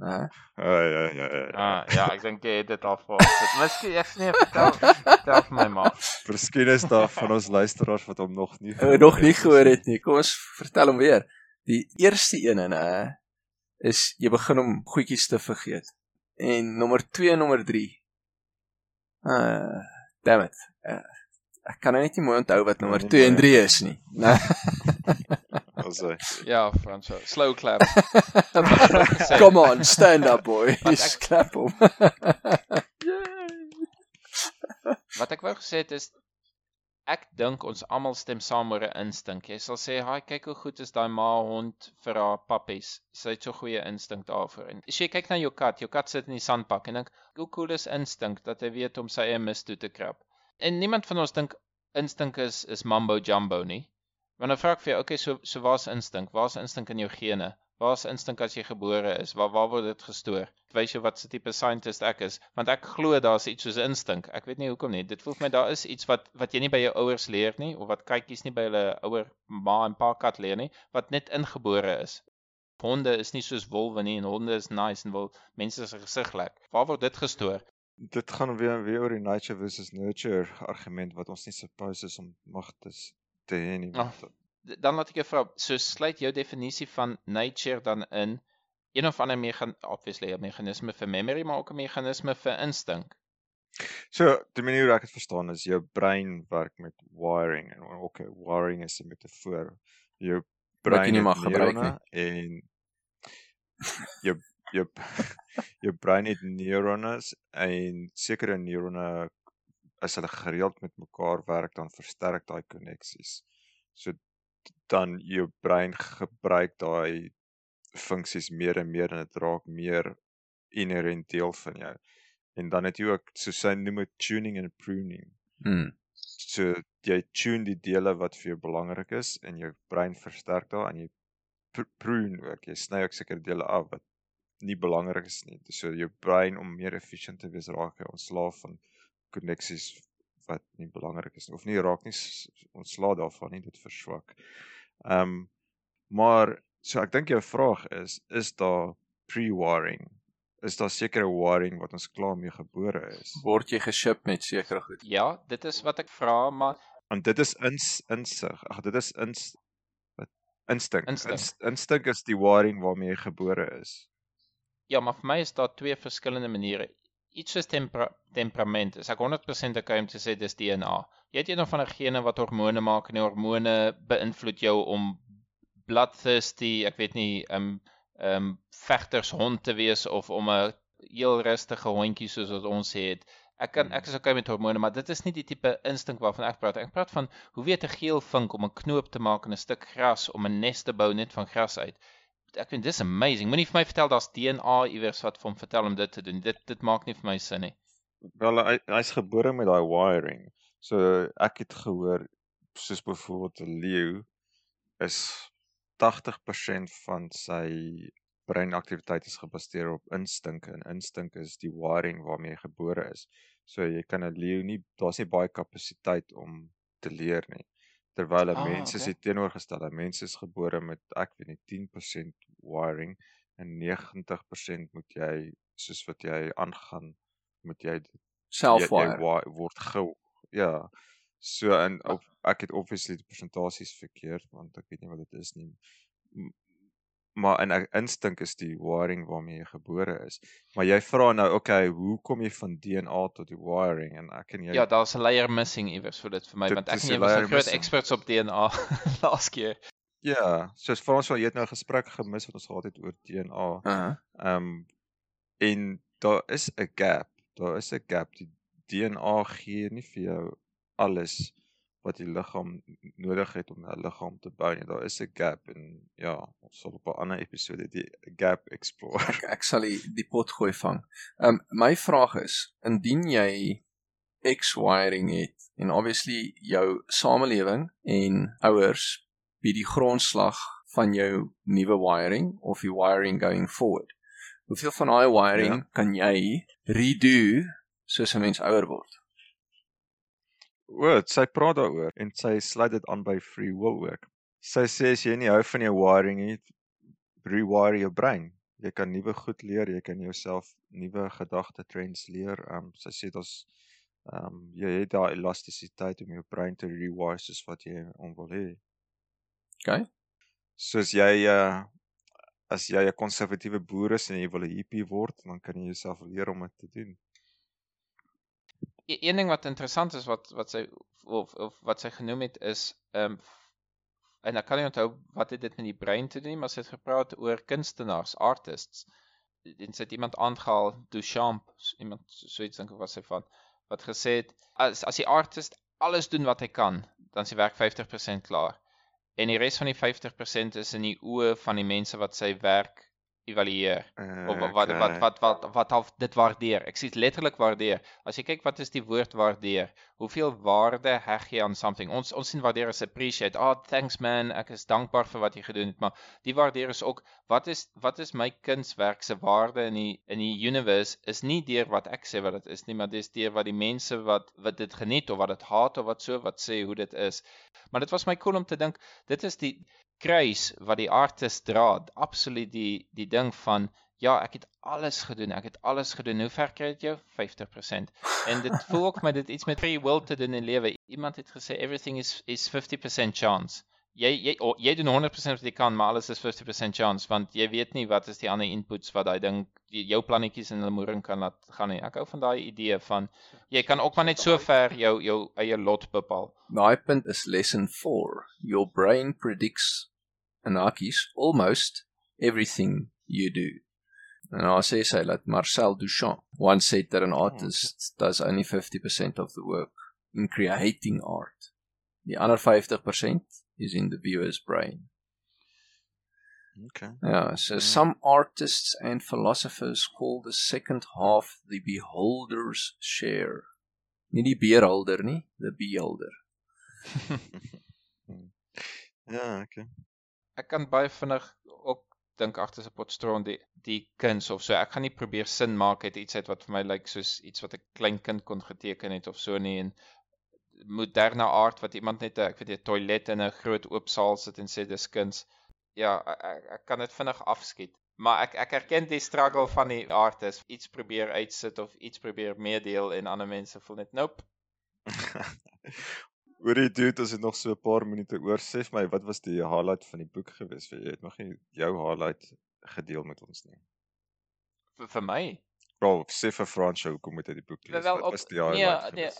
Né? Ja ja ja. ja. Ah, ja, ek dink jy het dit al voor. Miskien ek nee, vertel vertel vir my maar. Miskien is daar van ons luisteraars wat hom nog nie Ou nog nie gehoor het nie. Kom ons vertel hom weer. Die eerste een en hè is jy begin om goedjies te vergeet. En nommer 2 en nommer 3. Uh damn it. Uh, ek kan nou net nie mooi onthou wat nommer nie 2 en mooi 3 is nie. Nee. Ons hy. Ja, Frans, slow clap. Come on, stand up boy. Dis klap hom. Wat ek wou gesê het is ek dink ons almal stem saam oor 'n instink. Jy sal sê, "Haai, kyk hoe goed is daai ma hond vir haar pappies. Sy het so goeie instink daarvoor." En as jy kyk na jou kat, jou kat sit in die sandbak en dink, "Hoe cool is instink dat hy weet om sy eie mis toe te krap." En niemand van ons dink instink is is mambo jumbo nie. Dan vra ek vir jou, okay, so so waar's instink? Waar's instink in jou gene? Waar's instink as jy gebore is? Waar waar word dit gestoor? Wys jou wat se tipe scientist ek is, want ek glo daar's iets soos instink. Ek weet nie hoekom nie. Dit voel vir my daar is iets wat wat jy nie by jou ouers leer nie of wat kykies nie by hulle ouer ma en pa kat leer nie, wat net ingebore is. Honde is nie soos wolwe nie en honde is nice en wil mense se gesig lek. Waar word dit gestoor? Dit gaan weer weer oor die nature versus nurture argument wat ons nie suppose is om magtes te hê nie. Oh, dan laat ek jou vra, so sluit jou definisie van nature dan in een of ander megan obviously 'n meganisme vir memory, maar ook 'n meganisme vir instink. So, die manier hoe ek dit verstaan is jou brein werk met wiring en ook okay, wiring is 'n metafoor. Jou brein nie mag gebruik nie en jou jou jou brein het neurone en sekere neurone as hulle gereeld met mekaar werk dan versterk daai koneksies. So dan jou brein gebruik daai funksies meer en meer en dit raak meer inherent deel van jou. En dan het jy ook so sy noem dit tuning and pruning. Mm. So jy tune die dele wat vir jou belangrik is en jou brein versterk daar en jy prune ook. Jy sny ook sekere dele af wat nie belangrik is nie. So jou brein om meer efficient te wees raak hy ontslaaf van koneksies wat nie belangrik is nie of nie raak nie ontslaaf daarvan nie dit verswak. Ehm um, maar so ek dink jou vraag is is daar pre-wiring? Is daar sekere wiring wat ons klaar mee gebore is? Word jy geship met sekere goed? Ja, dit is wat ek vra, maar want dit is ins insig. Ag dit is ins wat instink. Instink. Instink is die wiring waarmee jy gebore is. Ja, maar vir my is daar twee verskillende maniere. Iets soos tempera temperament. Is ek 100% okay om te sê dis DNA jy het een of ander gene wat hormone maak en die hormone beïnvloed jou om bloodthirsty, ek weet nie, um um vegtershond te wees of om 'n heel rustige hondjie soos wat ons het. Ek kan ek is okay met hormone, maar dit is nie die tipe instink waarvan ek praat. Ek praat van hoe weet 'n geel vink om 'n knoop te maak in 'n stuk gras om 'n nes te bou net van gras uit. Ek vind dis amazing. Moenie vir my vertel daar's DNA iewers wat vir hom vertel om dit te doen. Dit dit maak nie vir my sin nie. Wel hy hy's gebore met daai wiring. So ek het gehoor soos byvoorbeeld 'n leeu is 80% van sy breinaktiwiteit is gebaseer op instink en instink is die wiring waarmee jy gebore is. So jy kan 'n leeu nie daar's nie baie kapasiteit om te leer nie. Terwyl 'n Ah, mens is okay. die teenoorgestelde. Mense is gebore met ek weet nie 10% wiring en 90% moet jy soos wat jy aangaan moet jy jy, jy Selfwire. wa- word ge ja. So en op, ek het obviously die persentasies verkeerd want ek weet nie wat dit is nie. Maar in 'n instink is die wiring waarmee jy gebore is. Maar jy vra nou, okay, hoe kom jy van DNA tot die wiring en ek en jy Ja, daar's 'n layer missing iewers vir dit vir my Dit want ek en jy was 'n groot missing. experts op DNA laas keer. Ja, soos vir ons wel jy het nou 'n gesprek gemis wat ons gehad het oor DNA. Uh -huh. Ehm um, en daar is 'n gap. Daar is 'n gap. Die DNA gee nie vir jou alles wat die liggaam nodig het om 'n liggaam te bou nie. Daar is 'n gap en ja, ons sal op 'n ander episode die gap explore. Ek, ek sal die, die pot gooi vang. Ehm um, my vraag is, indien jy X-wiring het en obviously jou samelewing en ouers bied die grondslag van jou nuwe wiring of die wiring going forward. Hoeveel van daai wiring Ja. kan jy redo soos 'n mens ouer word? O, sy praat daaroor en sy sluit dit aan by free will ook. Sy sê as jy nie hou van jou wiring nie, rewire jou brein. Jy kan nuwe goed leer, jy kan jouself nuwe gedagte trends leer. Ehm um, sy sê daar's ehm um, jy het daai elastisiteit om jou brein te rewire soos wat jy hom wil hê. Okay? Soos jy uh as jy 'n konservatiewe boer is en jy wil 'n hippie word, dan kan jy jouself leer om dit te doen. E een ding wat interessant is wat wat sy of of wat sy genoem het is ehm um, en ek kan nie onthou wat het dit met die brein te doen, maar sy het gepraat oor kunstenaars, artists. En sy het iemand aangehaal, Duchamp, iemand so iets dink ek was sy van wat gesê het as as die artist alles doen wat hy kan, dan is die werk 50% klaar. En die res van die 50% is in die oë van die mense wat sy werk evalueer of wat wat wat wat wat wat half dit waardeer. Ek sê letterlik waardeer. As jy kyk wat is die woord waardeer? Hoeveel waarde heg jy aan something? Ons ons sien waardeer as appreciate. Oh, thanks man. Ek is dankbaar vir wat jy gedoen het, maar die waardeer is ook wat is wat is my kunswerk se waarde in die in die universe is nie deur wat ek sê wat dit is nie, maar dis deur wat die mense wat wat dit geniet of wat dit haat of wat so wat sê hoe dit is. Maar dit was my cool om te dink dit is die kruis wat die artist dra, absoluut die die ding van ja, ek het alles gedoen. Ek het alles gedoen. Hoe ver kry dit jou? 50%. En dit voel ook my dit iets met free will te doen in lewe. Iemand het gesê everything is is 50% chance. Jy jy oh, jy doen 100% wat jy kan, maar alles is 50% chance want jy weet nie wat is die ander inputs wat daai ding jou plannetjies in 'n moering kan laat gaan nie. Ek hou van daai idee van jy kan ook maar net so ver jou jou eie lot bepaal. Daai punt is lesson 4. Your brain predicts hakies almost everything you do. Nou sê sy dat Marcel Duchamp once said that an oh, artist does only 50% of the work in creating art. The other 50% is in the viewer's brain. Okay. Yeah, so yeah. some artists and philosophers call the second half the beholder's share. Nie die beerhouder nie, the beholder. Hmm. ja, okay ek kan baie vinnig ook dink agter se potstrond die die kuns of so. Ek gaan nie probeer sin maak uit iets uit wat vir my lyk like, soos iets wat 'n klein kind kon geteken het of so nie en moderne aard wat iemand net 'n ek weet 'n toilet in 'n groot oop saal sit en sê dis kuns. Ja, ek, ek kan dit vinnig afskiet. Maar ek ek erken die struggle van die artist. Iets probeer uitsit of iets probeer meedeel en ander mense voel net nope. Hoor jy dude, as dit nog so 'n paar minute oor sê vir my, wat was die highlight van die boek gewees? Jy het nog nie jou highlight gedeel met ons nie. Vir vir my. Bro, sê vir Frans hoekom moet hy die boek lees? Wel, wat was die highlight? Nee, nee.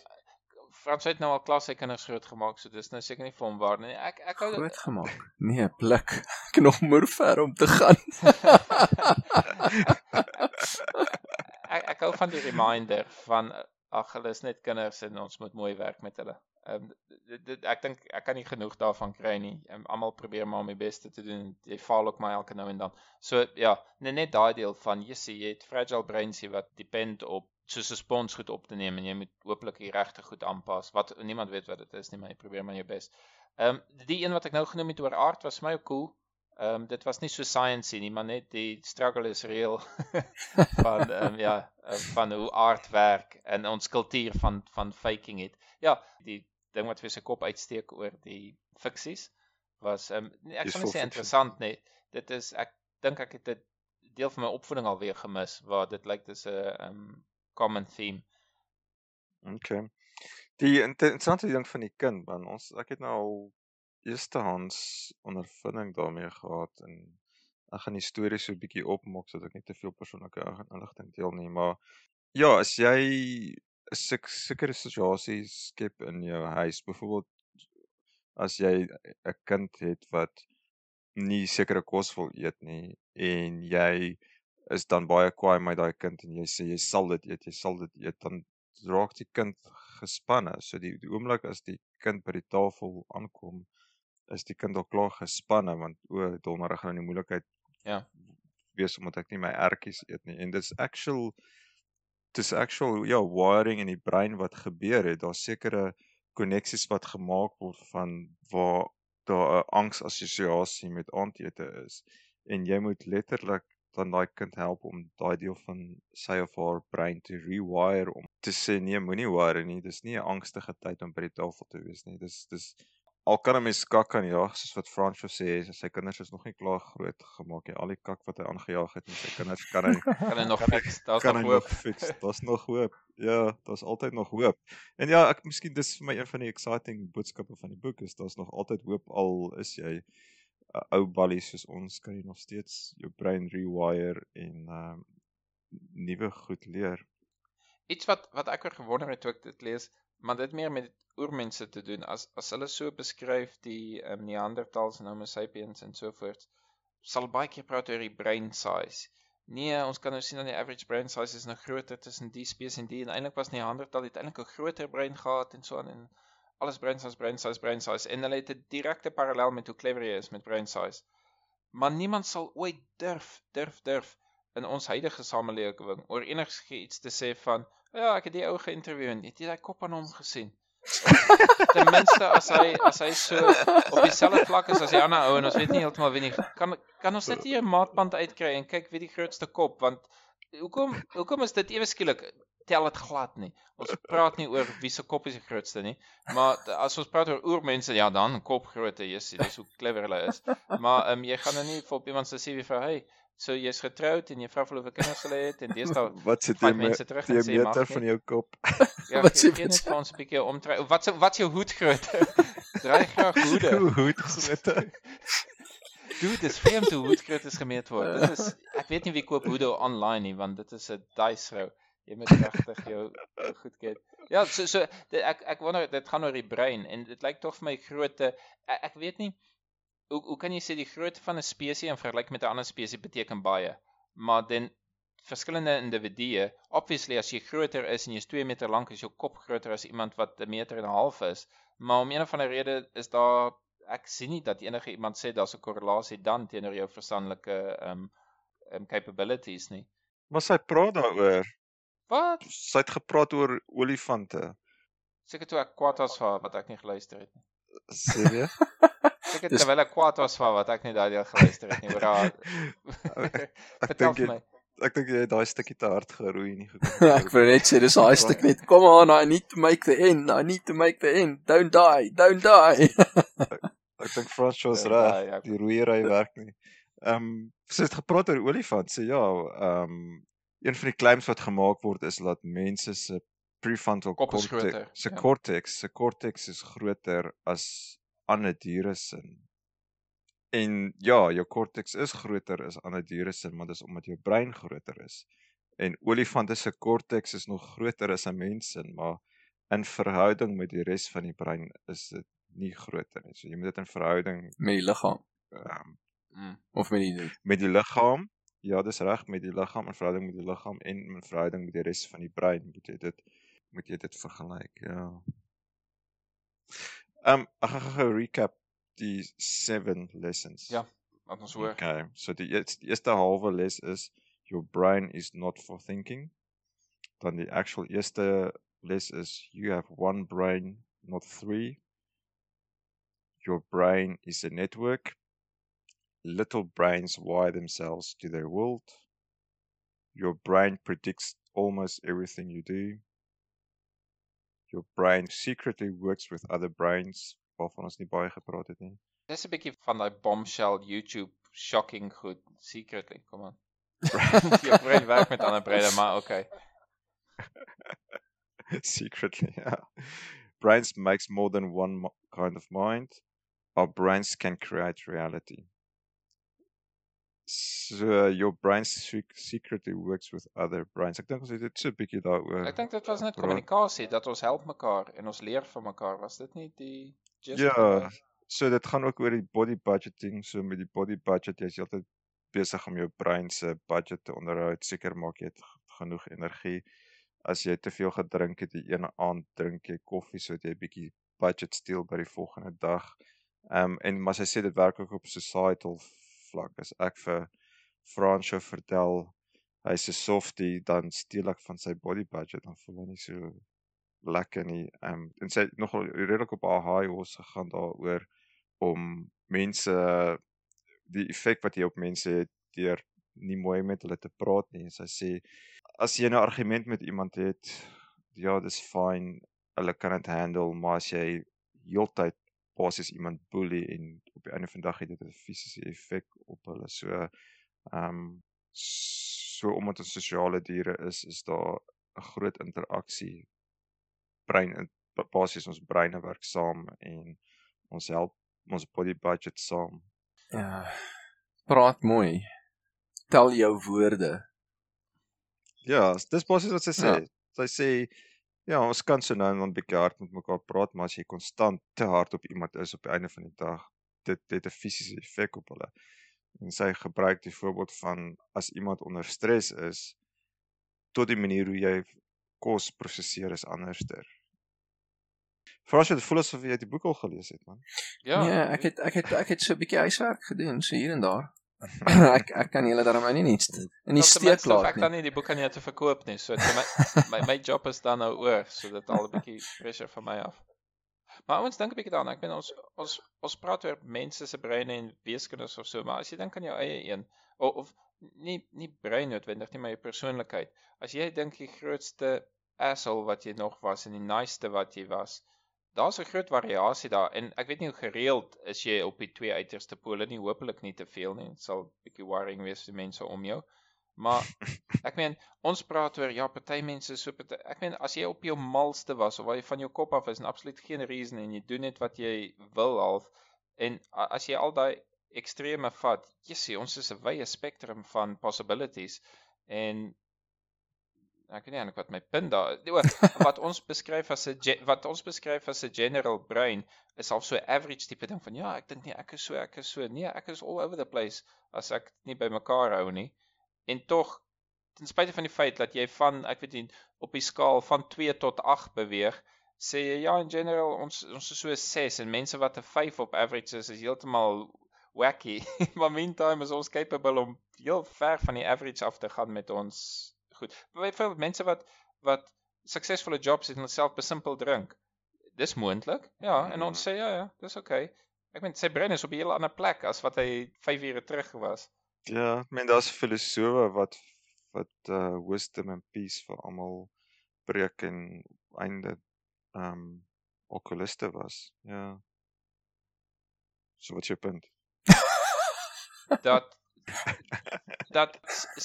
Frans het nou al klas hy kinders groot gemaak, so dis nou seker nie vir hom waar nie. Ek ek hou groot gemaak. Nee, blik. Ek nog moer ver om te gaan. ek ek hou van die reminder van ag hulle is net kinders en ons moet mooi werk met hulle. Ehm um, ek dink ek kan nie genoeg daarvan kry nie. Um, Almal probeer maar om die beste te doen. Jy faal ook my elke nou en dan. So ja, net net daai deel van jy sê jy het fragile brainsie wat depend op soos 'n spons goed op te neem en jy moet hooplik die regte goed aanpas. Wat niemand weet wat dit is nie, maar jy probeer maar jou bes. Ehm um, die een wat ek nou genoem het oor aard was vir my ook cool. Ehm um, dit was nie so science nie, maar net die struggle is real van ehm um, ja, um, van hoe aard werk en ons kultuur van van faking het. Ja, die ding wat vir sy kop uitsteek oor die fiksies was ehm um, ek sou net sê interessant nê. Dit is ek dink ek het dit deel van my opvoeding alweer gemis waar dit lyk dis 'n ehm um, common theme. Okay. Die interessante ding van die kind man, ons ek het nou al eerstehands ondervinding daarmee gehad en ek gaan die storie so 'n bietjie opmaak sodat ek nie te veel persoonlike inligting deel nie, maar ja, as jy 'n sekere situasie skep in jou huis, byvoorbeeld as jy 'n kind het wat nie sekere kos wil eet nie en jy is dan baie kwaai met daai kind en jy sê jy sal dit eet, jy sal dit eet, dan raak die kind gespanne. So die, die oomblik as die kind by die tafel aankom, is die kind al klaar gespanne want o, donder gaan in die moeilikheid ja. wees omdat ek nie my ertjies eet nie. En dis actual dis actual ja wiring in die brein wat gebeur het. Daar sekere koneksies wat gemaak word van waar daar 'n angsassosiasie met aandete is. En jy moet letterlik dan daai kind help om daai deel van sy of haar brein te rewire om te sê nee moenie worry nie. Dis nie 'n angstige tyd om by die tafel te wees nie. Dis dis al kan 'n mens kak aan jaag soos wat Franco sê sy kinders is nog nie klaar groot gemaak nie. Al die kak wat hy aangejaag het met sy kinders kan hy kan hy nog fix daar's nog hoop. fix daar's nog hoop. Ja daar's altyd nog hoop. En ja ek miskien dis vir my een van die exciting boodskappe van die boek is daar's nog altyd hoop al is jy 'n ou ballie soos ons kan jy nog steeds jou brein rewire en um, nuwe goed leer. Iets wat wat ek oor gewonder het toe ek dit lees maar dit meer met oormense te doen as as hulle so beskryf die um, Neanderthals en Homo sapiens en so voort sal baie keer praat oor die brain size. Nee, ons kan nou sien dat die average brain size is nog groter tussen die spesies en die en eintlik was Neanderthal het eintlik 'n groter brein gehad en so aan en alles brain size, brain size, brain size en hulle het 'n direkte parallel met hoe clever jy is met brain size. Maar niemand sal ooit durf, durf, durf in ons huidige samelewing oor enigiets te sê van ja, ek het die ou geïnterview en het jy daai kop aan hom gesien? Ten minste as hy as hy so op dieselfde vlak is as die ander ou en ons weet nie heeltemal wie nie kan kan ons net hier 'n maatband uitkry en kyk wie die grootste kop want hoekom hoekom is dit ewe skielik tel dit glad nie. Ons praat nie oor wie se kop is die grootste nie, maar as ons praat oor oormense, ja dan kopgrootte, jissie, dis hoe clever hulle is. Maar ehm um, jy gaan nou nie vir op iemand se CV vra, "Hey, so jy's getroud en jy vra of jy kinders hulle het en daar wat sit jy mense terug en sê meter van jou kop. ja, wat sê jy net ons 'n bietjie omtrek. Wat wat jou hoed grootte? Draai graag hoede. hoed grootte. Dude, dis vreemd hoe hoed grootte gemeet word. Dit is ek weet nie wie koop hoede online nie want dit is 'n dice row jy moet regtig jou goed ken. Ja, so so dit, ek ek wonder dit gaan oor die brein en dit lyk tog vir my grootte ek, ek weet nie hoe hoe kan jy sê die grootte van 'n spesies in vergelyking met 'n ander spesies beteken baie. Maar dan verskillende individue, obviously as jy groter is en jy's 2 meter lank, is jou kop groter as iemand wat 'n meter en 'n half is. Maar om een of ander rede is daar ek sien nie dat enige iemand sê daar's 'n korrelasie dan teenoor jou verstandelike um um capabilities nie. Maar sy praat daaroor. Wat? Sy het gepraat oor olifante. Seker toe ek kwaad was vir wat ek nie geluister het nie. Sê jy? Seker terwyl ek kwaad was vir wat ek nie daai deel geluister het nie, oor haar. ek dink jy Ek dink jy het daai stukkie te hard geroei nie gekom. Ek wil net sê dis daai stuk net. Come on, I need to make the end. I need to make the end. Don't die. Don't die. ek, ek dink Frans was ja, reg. Die roeiery werk nie. Ehm, um, sy het gepraat oor olifant. Sê ja, ehm um, een van die claims wat gemaak word is dat mense se prefrontal cortex se cortex se cortex is groter as ander diere se. En ja, jou cortex is groter as ander diere se, maar dis omdat jou brein groter is. En olifante se cortex is nog groter as 'n mens se, maar in verhouding met die res van die brein is dit nie groter nie. So jy moet dit in verhouding met die liggaam. Ehm um, of met die met die liggaam Ja, dis reg met die liggaam in verhouding met die liggaam en in verhouding met die res van die brein moet jy dit moet jy dit vergelyk. Ja. Um, ek gaan gou recap die 7 lessons. Ja, wat ons hoor. Okay. So die eerste, die eerste halwe les is your brain is not for thinking. Dan die actual eerste les is you have one brain, not three. Your brain is a network little brains wire themselves to their world. Your brain predicts almost everything you do. Your brain secretly works with other brains waarvan ons nie baie gepraat het nie. Dis 'n bietjie van daai bombshell YouTube shocking goed secretly, kom aan. Jou brein werk met ander breine, maar okay. secretly, yeah. Brains makes more than one kind of mind. Our brains can create reality. So your brain secretly works with other brains. Ek dink ons het dit so 'n bietjie daaroor. Ek dink dit was net kommunikasie dat ons help mekaar en ons leer van mekaar. Was dit nie die just Ja. So dit gaan ook oor die body budgeting. So met die body budget jy's altyd besig om jou brein se budget te onderhou, seker maak jy het genoeg energie. As jy te veel gedrink het die ene aand, drink jy koffie sodat jy 'n bietjie budget steel by die volgende dag. Ehm um, en maar sy sê dit werk ook op societal vlak as ek vir Fransjo vertel hy's 'n softie dan steel ek van sy body budget dan voel hy nie so lekker nie. Ehm um, en sy nogal redelik op haar high horse gegaan daaroor om mense die effek wat jy op mense het deur nie mooi met hulle te praat nie. Sy sê as jy 'n argument met iemand het, ja, dis fyn. Hulle kan dit handle, maar as jy heeltyd basies iemand boelie en op die einde van die dag het dit 'n fisiese effek op hulle. So ehm um, so omdat ons sosiale diere is, is daar 'n groot interaksie brein basies ons breine werk saam en ons help ons body budget saam. Ja. Praat mooi. Tel jou woorde. Ja, dis basies wat sy sê. Ja. Sy sê Ja, ons kan so nou en dan 'n bietjie hard met mekaar praat, maar as jy konstant te hard op iemand is op die einde van die dag, dit dit 'n fisiese effek op hulle. En sy gebruik die voorbeeld van as iemand onder stres is, tot die manier hoe jy kos prosesseer is anderster. Veral as jy dit voel asof jy die boek al gelees het, man. Ja. Nee, ek het ek het ek het so 'n bietjie huiswerk gedoen, so hier en daar. Ek ek kan julle daarom nou nie iets in die steek laat Ek nie. dan nie die boek aan jou te verkoop nie. So my, my my job is dan nou oor, so dit al 'n bietjie pressure van my af. Maar ons dink 'n bietjie daaraan. Ek bedoel ons ons ons praat oor mense se breine en weeskinders of so, maar as jy dink aan jou eie een of, of nie nie brein noodwendig nie, maar jou persoonlikheid. As jy dink die grootste asshole wat jy nog was en die nice wat jy was, daar's 'n groot variasie daar en ek weet nie hoe gereeld is jy op die twee uiterste pole nie, hopelik nie te veel nie. Dit sal bietjie worrying wees vir mense om jou. Maar ek meen, ons praat oor ja, party mense so party, ek meen as jy op jou malste was of waar jy van jou kop af is en absoluut geen reason en jy doen net wat jy wil half en as jy al daai extreme vat, jessie, ons is 'n wye spektrum van possibilities en ek weet nie eintlik wat my punt daar o, wat ons beskryf as 'n wat ons beskryf as 'n general brain is al so average tipe ding van ja, ek dink nie ek is so, ek is so. Nee, ek is all over the place as ek nie by mekaar hou nie. En tog ten spyte van die feit dat jy van ek weet nie op die skaal van 2 tot 8 beweeg, sê jy ja in general ons ons is so 'n 6 en mense wat 'n 5 op average is is heeltemal wacky. maar meantime is ons capable om heel ver van die average af te gaan met ons goed. Byvoorbeeld mense wat wat suksesvolle jobs het en self besimpel drink. Dis moontlik. Ja, en ons sê ja ja, dis oukei. Okay. Ek meen sy brein is op 'n hele ander plek as wat hy 5 ure terug was. Ja, ek meen daar's filosowe wat wat uh wisdom and peace vir almal preek en einde ehm um, okuliste was. Ja. So wat is jou punt? dat dat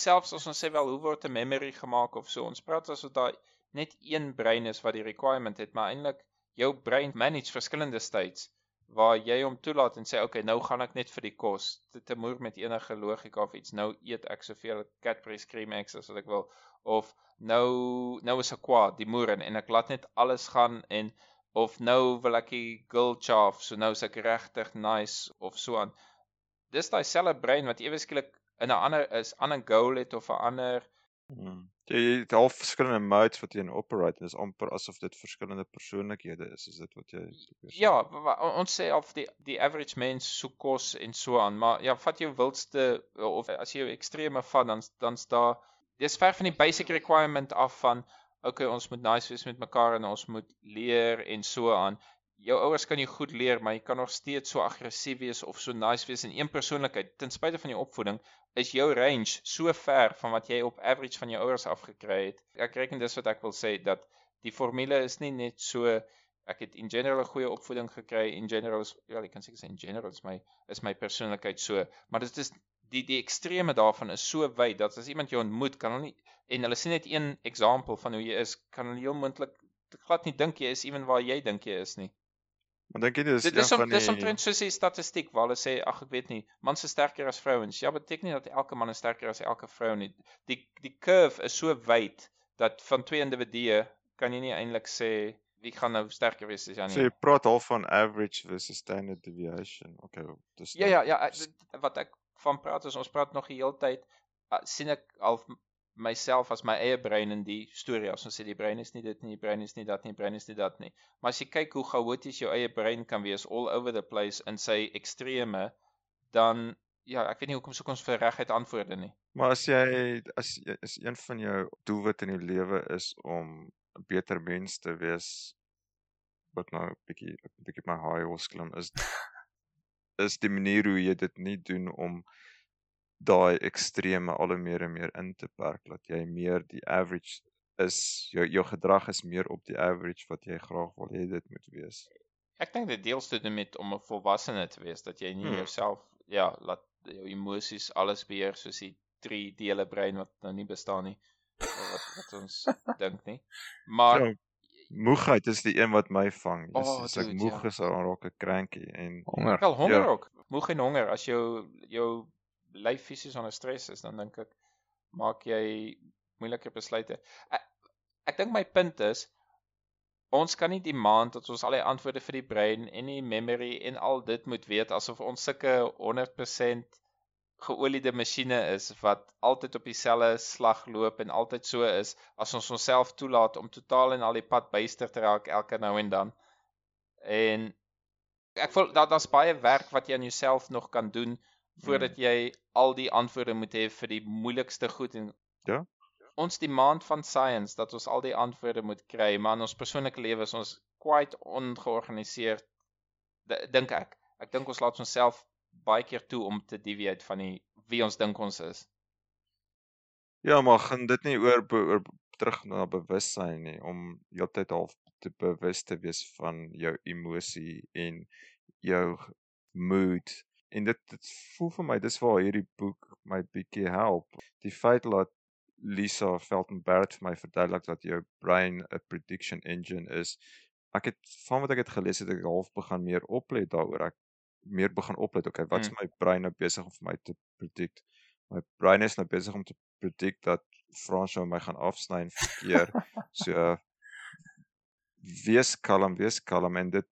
selfs as ons sê wel hoe word 'n memory gemaak of so ons praat asof daar net een brein is wat die requirement het maar eintlik jou brein manage verskillende states waar jy hom toelaat en sê okay nou gaan ek net vir die kos te, te moer met enige logika of iets. Nou eet ek soveel Cadbury cream eggs as wat ek wil. Of nou nou is ek kwaad die moer en, en ek laat net alles gaan en of nou wil ek die girl chaff so nou is ek regtig nice of so aan dis daai selfe brein wat ewe skielik in 'n ander is, ander goal het of 'n ander Hmm. Jy jy het half verskillende modes wat jy in operate en dis amper asof dit verskillende persoonlikhede is, is dit wat jy ja, ons sê of die die average mens soek kos en so aan, maar ja, vat jou wildste of as jy jou extreme vat dan dan's daar dis ver van die basic requirement af van okay, ons moet nice wees met mekaar en ons moet leer en so aan. Jou ouers kan jou goed leer, maar jy kan nog steeds so aggressief wees of so nice wees in een persoonlikheid. Ten spyte van jou opvoeding is jou range so ver van wat jy op average van jou ouers afgekry het. Ek reken dis wat ek wil sê dat die formule is nie net so ek het in general 'n goeie opvoeding gekry in general is ja, ek kan seker sê in general is my is my persoonlikheid so, maar dit is die die ekstreme daarvan is so wyd dat as iemand jou ontmoet kan hulle nie en hulle sien net een voorbeeld van hoe jy is, kan hulle heel moontlik glad nie dink jy is ewen waar jy dink jy is nie. Maar dink jy dis Dit is om, van dis die omtrent soos die statistiek waar hulle sê ag ek weet nie, mans is sterker as vrouens. Ja, beteken nie dat elke man is sterker as elke vrou nie. Die die curve is so wyd dat van twee individue kan jy nie eintlik sê wie gaan nou sterker wees as jy So jy praat half van average versus standard deviation. Okay, dis Ja ja ja, ek- wat ek van praat is ons praat nog die hele tyd uh, sien ek al myself as my eie brein in die storie as ons sê die brein is nie dit nie, die brein is nie dat nie, die brein is nie dat nie. Maar as jy kyk hoe chaoties jou eie brein kan wees all over the place in sy extreme, dan ja, ek weet nie hoekom soek ons vir reguit antwoorde nie. Maar as jy as is een van jou doelwitte in die lewe is om 'n beter mens te wees wat nou 'n bietjie 'n bietjie my high horse klim is is die manier hoe jy dit nie doen om daai extreme al hoe meer en meer in te perk dat jy meer die average is jou jou gedrag is meer op die average wat jy graag wil hê dit moet wees. Ek dink dit deels te doen met om 'n volwassene te wees dat jy nie Hmm. jouself ja, laat jou emosies alles beheer soos die drie dele brein wat nou nie bestaan nie wat wat ons dink nie. Maar Ja, moegheid is die een wat my vang. Dis Oh, as ek dude, moeg ja. is, dan raak ek cranky en Honger. Wel honger Ja. ook. Moeg en honger as jou jou lyf fisies onder stres is, dan dink ek maak jy moeilike besluite. Ek, ek dink my punt is ons kan nie demand dat ons al die antwoorde vir die brein en die memory en al dit moet weet asof ons sulke 100% geoliede masjiene is wat altyd op dieselfde slag loop en altyd so is as ons onsself toelaat om totaal en al die pad byster te raak elke nou en dan. En ek voel daar daar's baie werk wat jy aan jouself nog kan doen voordat jy al die antwoorde moet hê vir die moeilikste goed en Ja. Ons demand van science dat ons al die antwoorde moet kry, maar in ons persoonlike lewe is ons quite ongeorganiseerd dink ek. Ek dink ons laat onsself baie keer toe om te deviate van die wie ons dink ons is. Ja, maar gaan dit nie oor, oor terug na bewussyn nie om heeltyd half te bewus te wees van jou emosie en jou mood en dit dit voel vir my dis waar hierdie boek my bietjie help. Die feit dat Lisa Felton Barrett vir my verduidelik dat jou brein 'n prediction engine is. Ek het van wat ek het gelees het ek half begin meer oplet daaroor. Ek meer begin oplet. Okay, wat is Mm. my brein nou besig om vir my te predict? My brein is nou besig om te predict dat Frans nou my gaan afsny en verkeer. so wees kalm, wees kalm en dit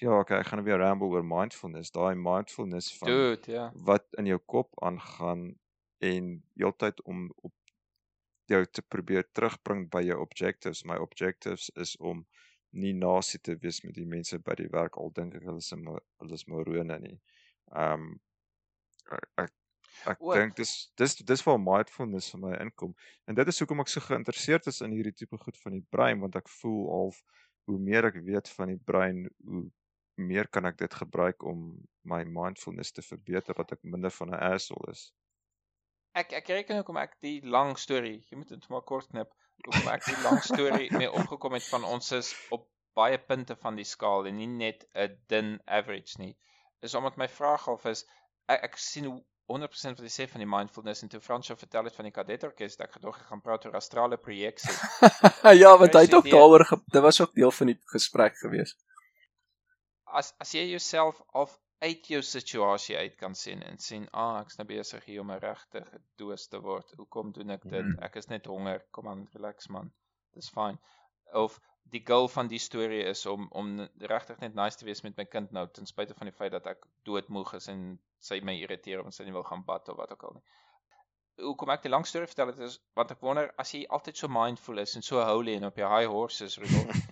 ja, okay, ek gaan weer ramble oor mindfulness. Daai mindfulness van Dude, ja. wat in jou kop aangaan en heeltyd om op jou te probeer terugbring by jou objectives. My objectives is om nie nasie te wees met die mense by die werk al dink ek hulle is hulle is morone nie. Um ek ek, ek dink dis dis dis waar mindfulness vir my inkom. En dit is hoekom ek so geïnteresseerd is in hierdie tipe goed van die brein want ek voel half hoe meer ek weet van die brein, hoe meer kan ek dit gebruik om my mindfulness te verbeter dat ek minder van 'n asshole is. Ek ek reken hoekom ek die lang storie, jy moet dit maar kort knip. Hoekom ek die lang storie mee opgekom het van ons is op baie punte van die skaal en nie net 'n dun average nie. Is omdat my vraag half is ek, ek sien hoe 100% wat jy sê van die mindfulness en toe Fransjo vertel het van die kadetorkes, het ek gedog ek gaan praat oor astrale projeksie. ja, want hy het ook daaroor dit was ook deel van die gesprek gewees. As as jy jouself af uit jou situasie uit kan sien en sien, ah, ek's nou besig hier om 'n regte doos te word. Hoekom doen ek dit? Mhm. Ek is net honger. Kom aan, relax man. Dis fyn. Of die goal van die storie is om om regtig net nice te wees met my kind nou ten spyte van die feit dat ek doodmoeg is en sy my irriteer omdat sy nie wil gaan bad of wat ook al nie. Hoekom ek die lang storie vertel het is want ek wonder as jy altyd so mindful is en so holy en op jou high horses Rudolf,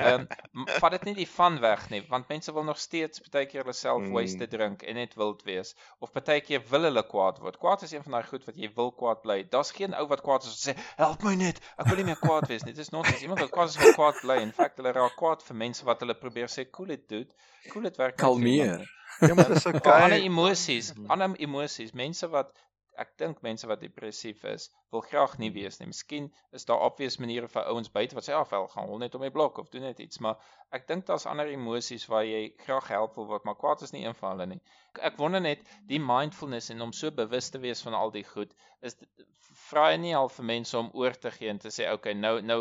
Ehm um, vat dit nie die van weg nie, want mense wil nog steeds baie keer hulle self Mm. waste drink en net wild wees of baie keer wil hulle kwaad word. Kwaad is een van daai goed wat jy wil kwaad bly. Daar's geen ou wat kwaad is wat sê, "Help my net, ek wil nie meer kwaad wees nie." Dit is nonsens. Iemand wat kwaad is wil kwaad bly. In feite hulle raak kwaad vir mense wat hulle probeer sê, "Cool it dude." Cool it werk Kalmeer. ja, maar dis okay. ander emosies, ander emosies, mense wat ek dink mense wat depressief is, wil graag nie wees nie. Miskien is daar obvious maniere vir ouens buite wat sê ag wel gaan hol net om die blok of doen net iets, maar ek dink daar's ander emosies waar jy graag help wil word, maar kwaad is nie een van hulle nie. Ek, ek wonder net die mindfulness en om so bewus te wees van al die goed, is vra jy nie al vir mense om oor te gee en te sê okay, nou nou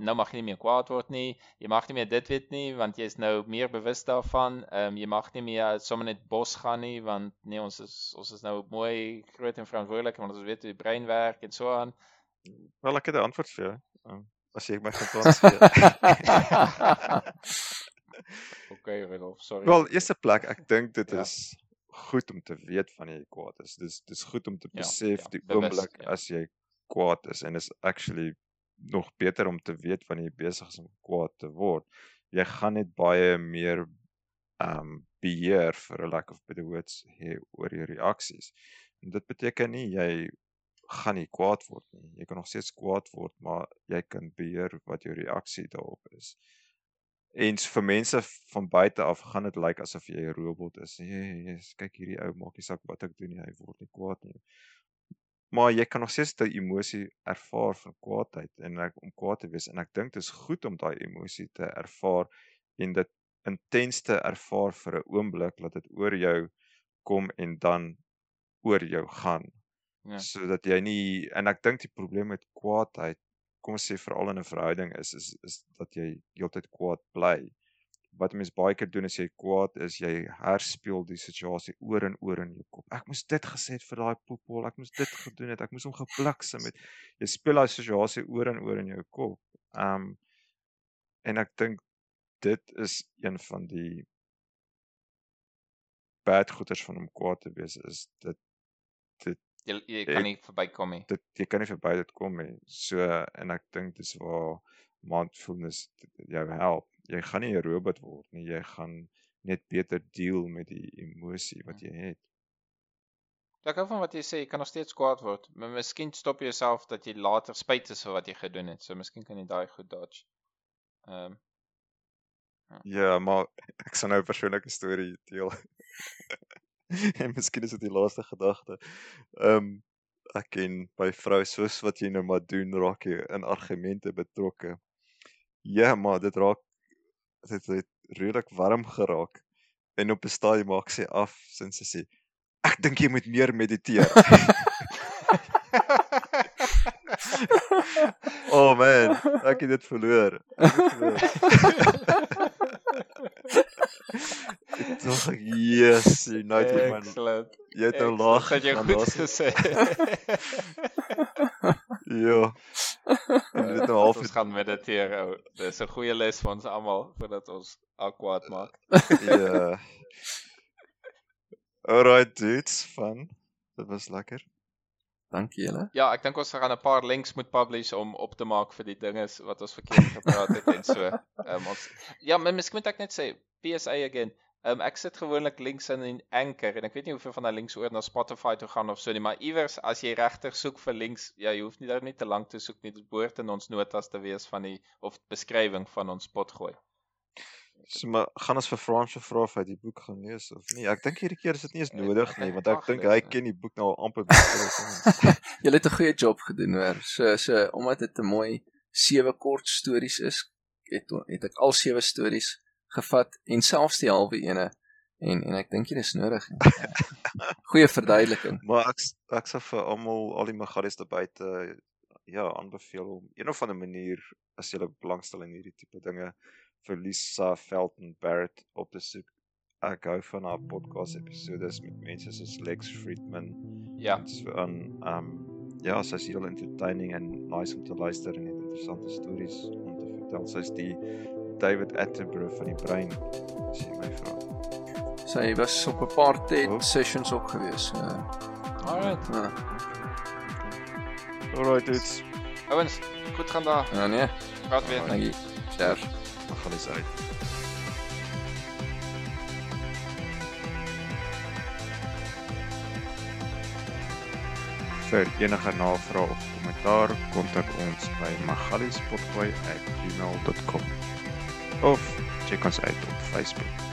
nou mag jy nie meer kwaad word nie. Jy mag nie meer dit weet nie want jy is nou meer bewus daarvan. Ehm um, jy mag nie meer sommer net bos gaan nie want nee ons is ons is nou mooi groot en verantwoordelik want ons weet hoe die brein werk en so aan. Wel ek het 'n antwoord vir jou. Um, as jy my gaan gee. Okay, Rudolf, sorry. Wel, eerste plek, ek dink dit Ja. is goed om te weet van jy kwaad is. Dis dis goed om te Ja, besef ja, die bewus, oomblik ja. as jy kwaad is en is actually nog beter om te weet wanneer jy besig is om kwaad te word. Jy gaan net baie meer um beheer vir 'n lack of better words hê oor jou reaksies. En dit beteken nie jy gaan nie kwaad word nie. Jy kan nog steeds kwaad word, maar jy kan beheer wat jou reaksie daarop is. En vir mense van buite af gaan dit lyk like asof jy 'n robot is. Jy kyk hierdie ou maak nie saak wat ek doen nie, hy word nie kwaad nie. Maar jy kan nog steeds die emosie ervaar van kwaadheid en ek om kwaad te wees en ek dink dit is goed om daai emosie te ervaar en dit intens te ervaar vir 'n oomblik dat dit oor jou kom en dan oor jou gaan Ja. sodat jy nie en ek dink die probleem met kwaadheid kom ons sê veral in 'n verhouding is is is dat jy heeltyd kwaad bly. Wat mense baie keer doen as jy kwaad is, jy herspeel die situasie oor en oor in jou kop. Ek moes dit gesê het vir daai poepel, ek moes dit gedoen het, ek moes hom gebliksem het. Jy speel daai situasie oor en oor in jou kop. Um en ek dink dit is een van die bad goeters van om kwaad te wees is dit Jy, jy kan nie verbykom nie. dit jy kan nie verby dit kom nie. So en ek dink dis waar mindfulness jou help. jy gaan nie 'n robot word nie, jy gaan net beter deel met die emosie wat jy het. Ek hou van wat jy sê, jy kan nog steeds kwaad word, maar miskien stop jy jouself dat jy later spyt is vir wat jy gedoen het. So miskien kan jy daai goed dodge. Ehm um, Ja, maar ek sal nou 'n persoonlike storie deel. en miskien is dit die laaste gedagte. Ehm um, ek ken by vrou soos wat jy nou maar doen raak jy in argumente betrokke. Ja, maar dit raak dit het redelik warm geraak. En op 'n stadium maak sy af sin sy sê ek dink jy moet meer mediteer. oh man, ek het dit verloor. Ek het verloor. Ek dink yes, United man. Excellent. Jy het nou laag. Het jy goed sit. gesê. Ja. En dit nou half ons gaan mediteer ou. Dis 'n goeie les vir ons almal voordat ons akwaad maak. ja. Alright dudes, fun. Dit was lekker. Dankie julle. Ja, ek dink ons gaan 'n paar links moet publish om op te maak vir die dinge wat ons verkeerd gepraat het en so. Ehm um, ons Ja, maar miskien moet ek net sê PSA again. Um, ek sit gewoonlik links in in Anchor en ek weet nie hoeveel van daai links oor na Spotify toe gaan of so nie, maar iewers as jy regtig soek vir links, ja, jy hoef nie daar net te lank te soek nie. Dit behoort in ons notas te wees van die of beskrywing van ons potgooi. So maar gaan ons vir Frans vra of hy die boek gaan lees of nie. Ek dink hierdie keer is dit nie eens Nee, nodig nie want ek dink hy nee. ken die boek nou al amper beter as ons. Julle het 'n goeie job gedoen hoor. So so omdat dit 'n mooi sewe kort stories is, het het ek al sewe stories gevat en selfs die halwe ene en en ek dink dit is nodig. Goeie verduideliking. Maar ek ek sal vir almal al die magalies daar buite ja, aanbeveel om een of ander manier as jy belangstel in hierdie tipe dinge vir Lisa Felton Barrett op te soek. Ek hou van haar podcast episodes met mense soos Lex Friedman Ja, en so aan um ja, sy's heel entertaining en nice om te luister en het interessante stories om te vertel. Sy's die David Attenborough van die brein, as jy my vra. Sy was op 'n paar TED Oh. sessions ook gewees. Uh, alright. uh, Alright, dudes. Ouens, goed gaan daar. ja nee, Praat weer. dankie. Cheers. Dan gaan ons uit. Vir enige navrae of kommentaar, kontak ons by magaliespotgooi@gmail.com of check ons uit op Facebook.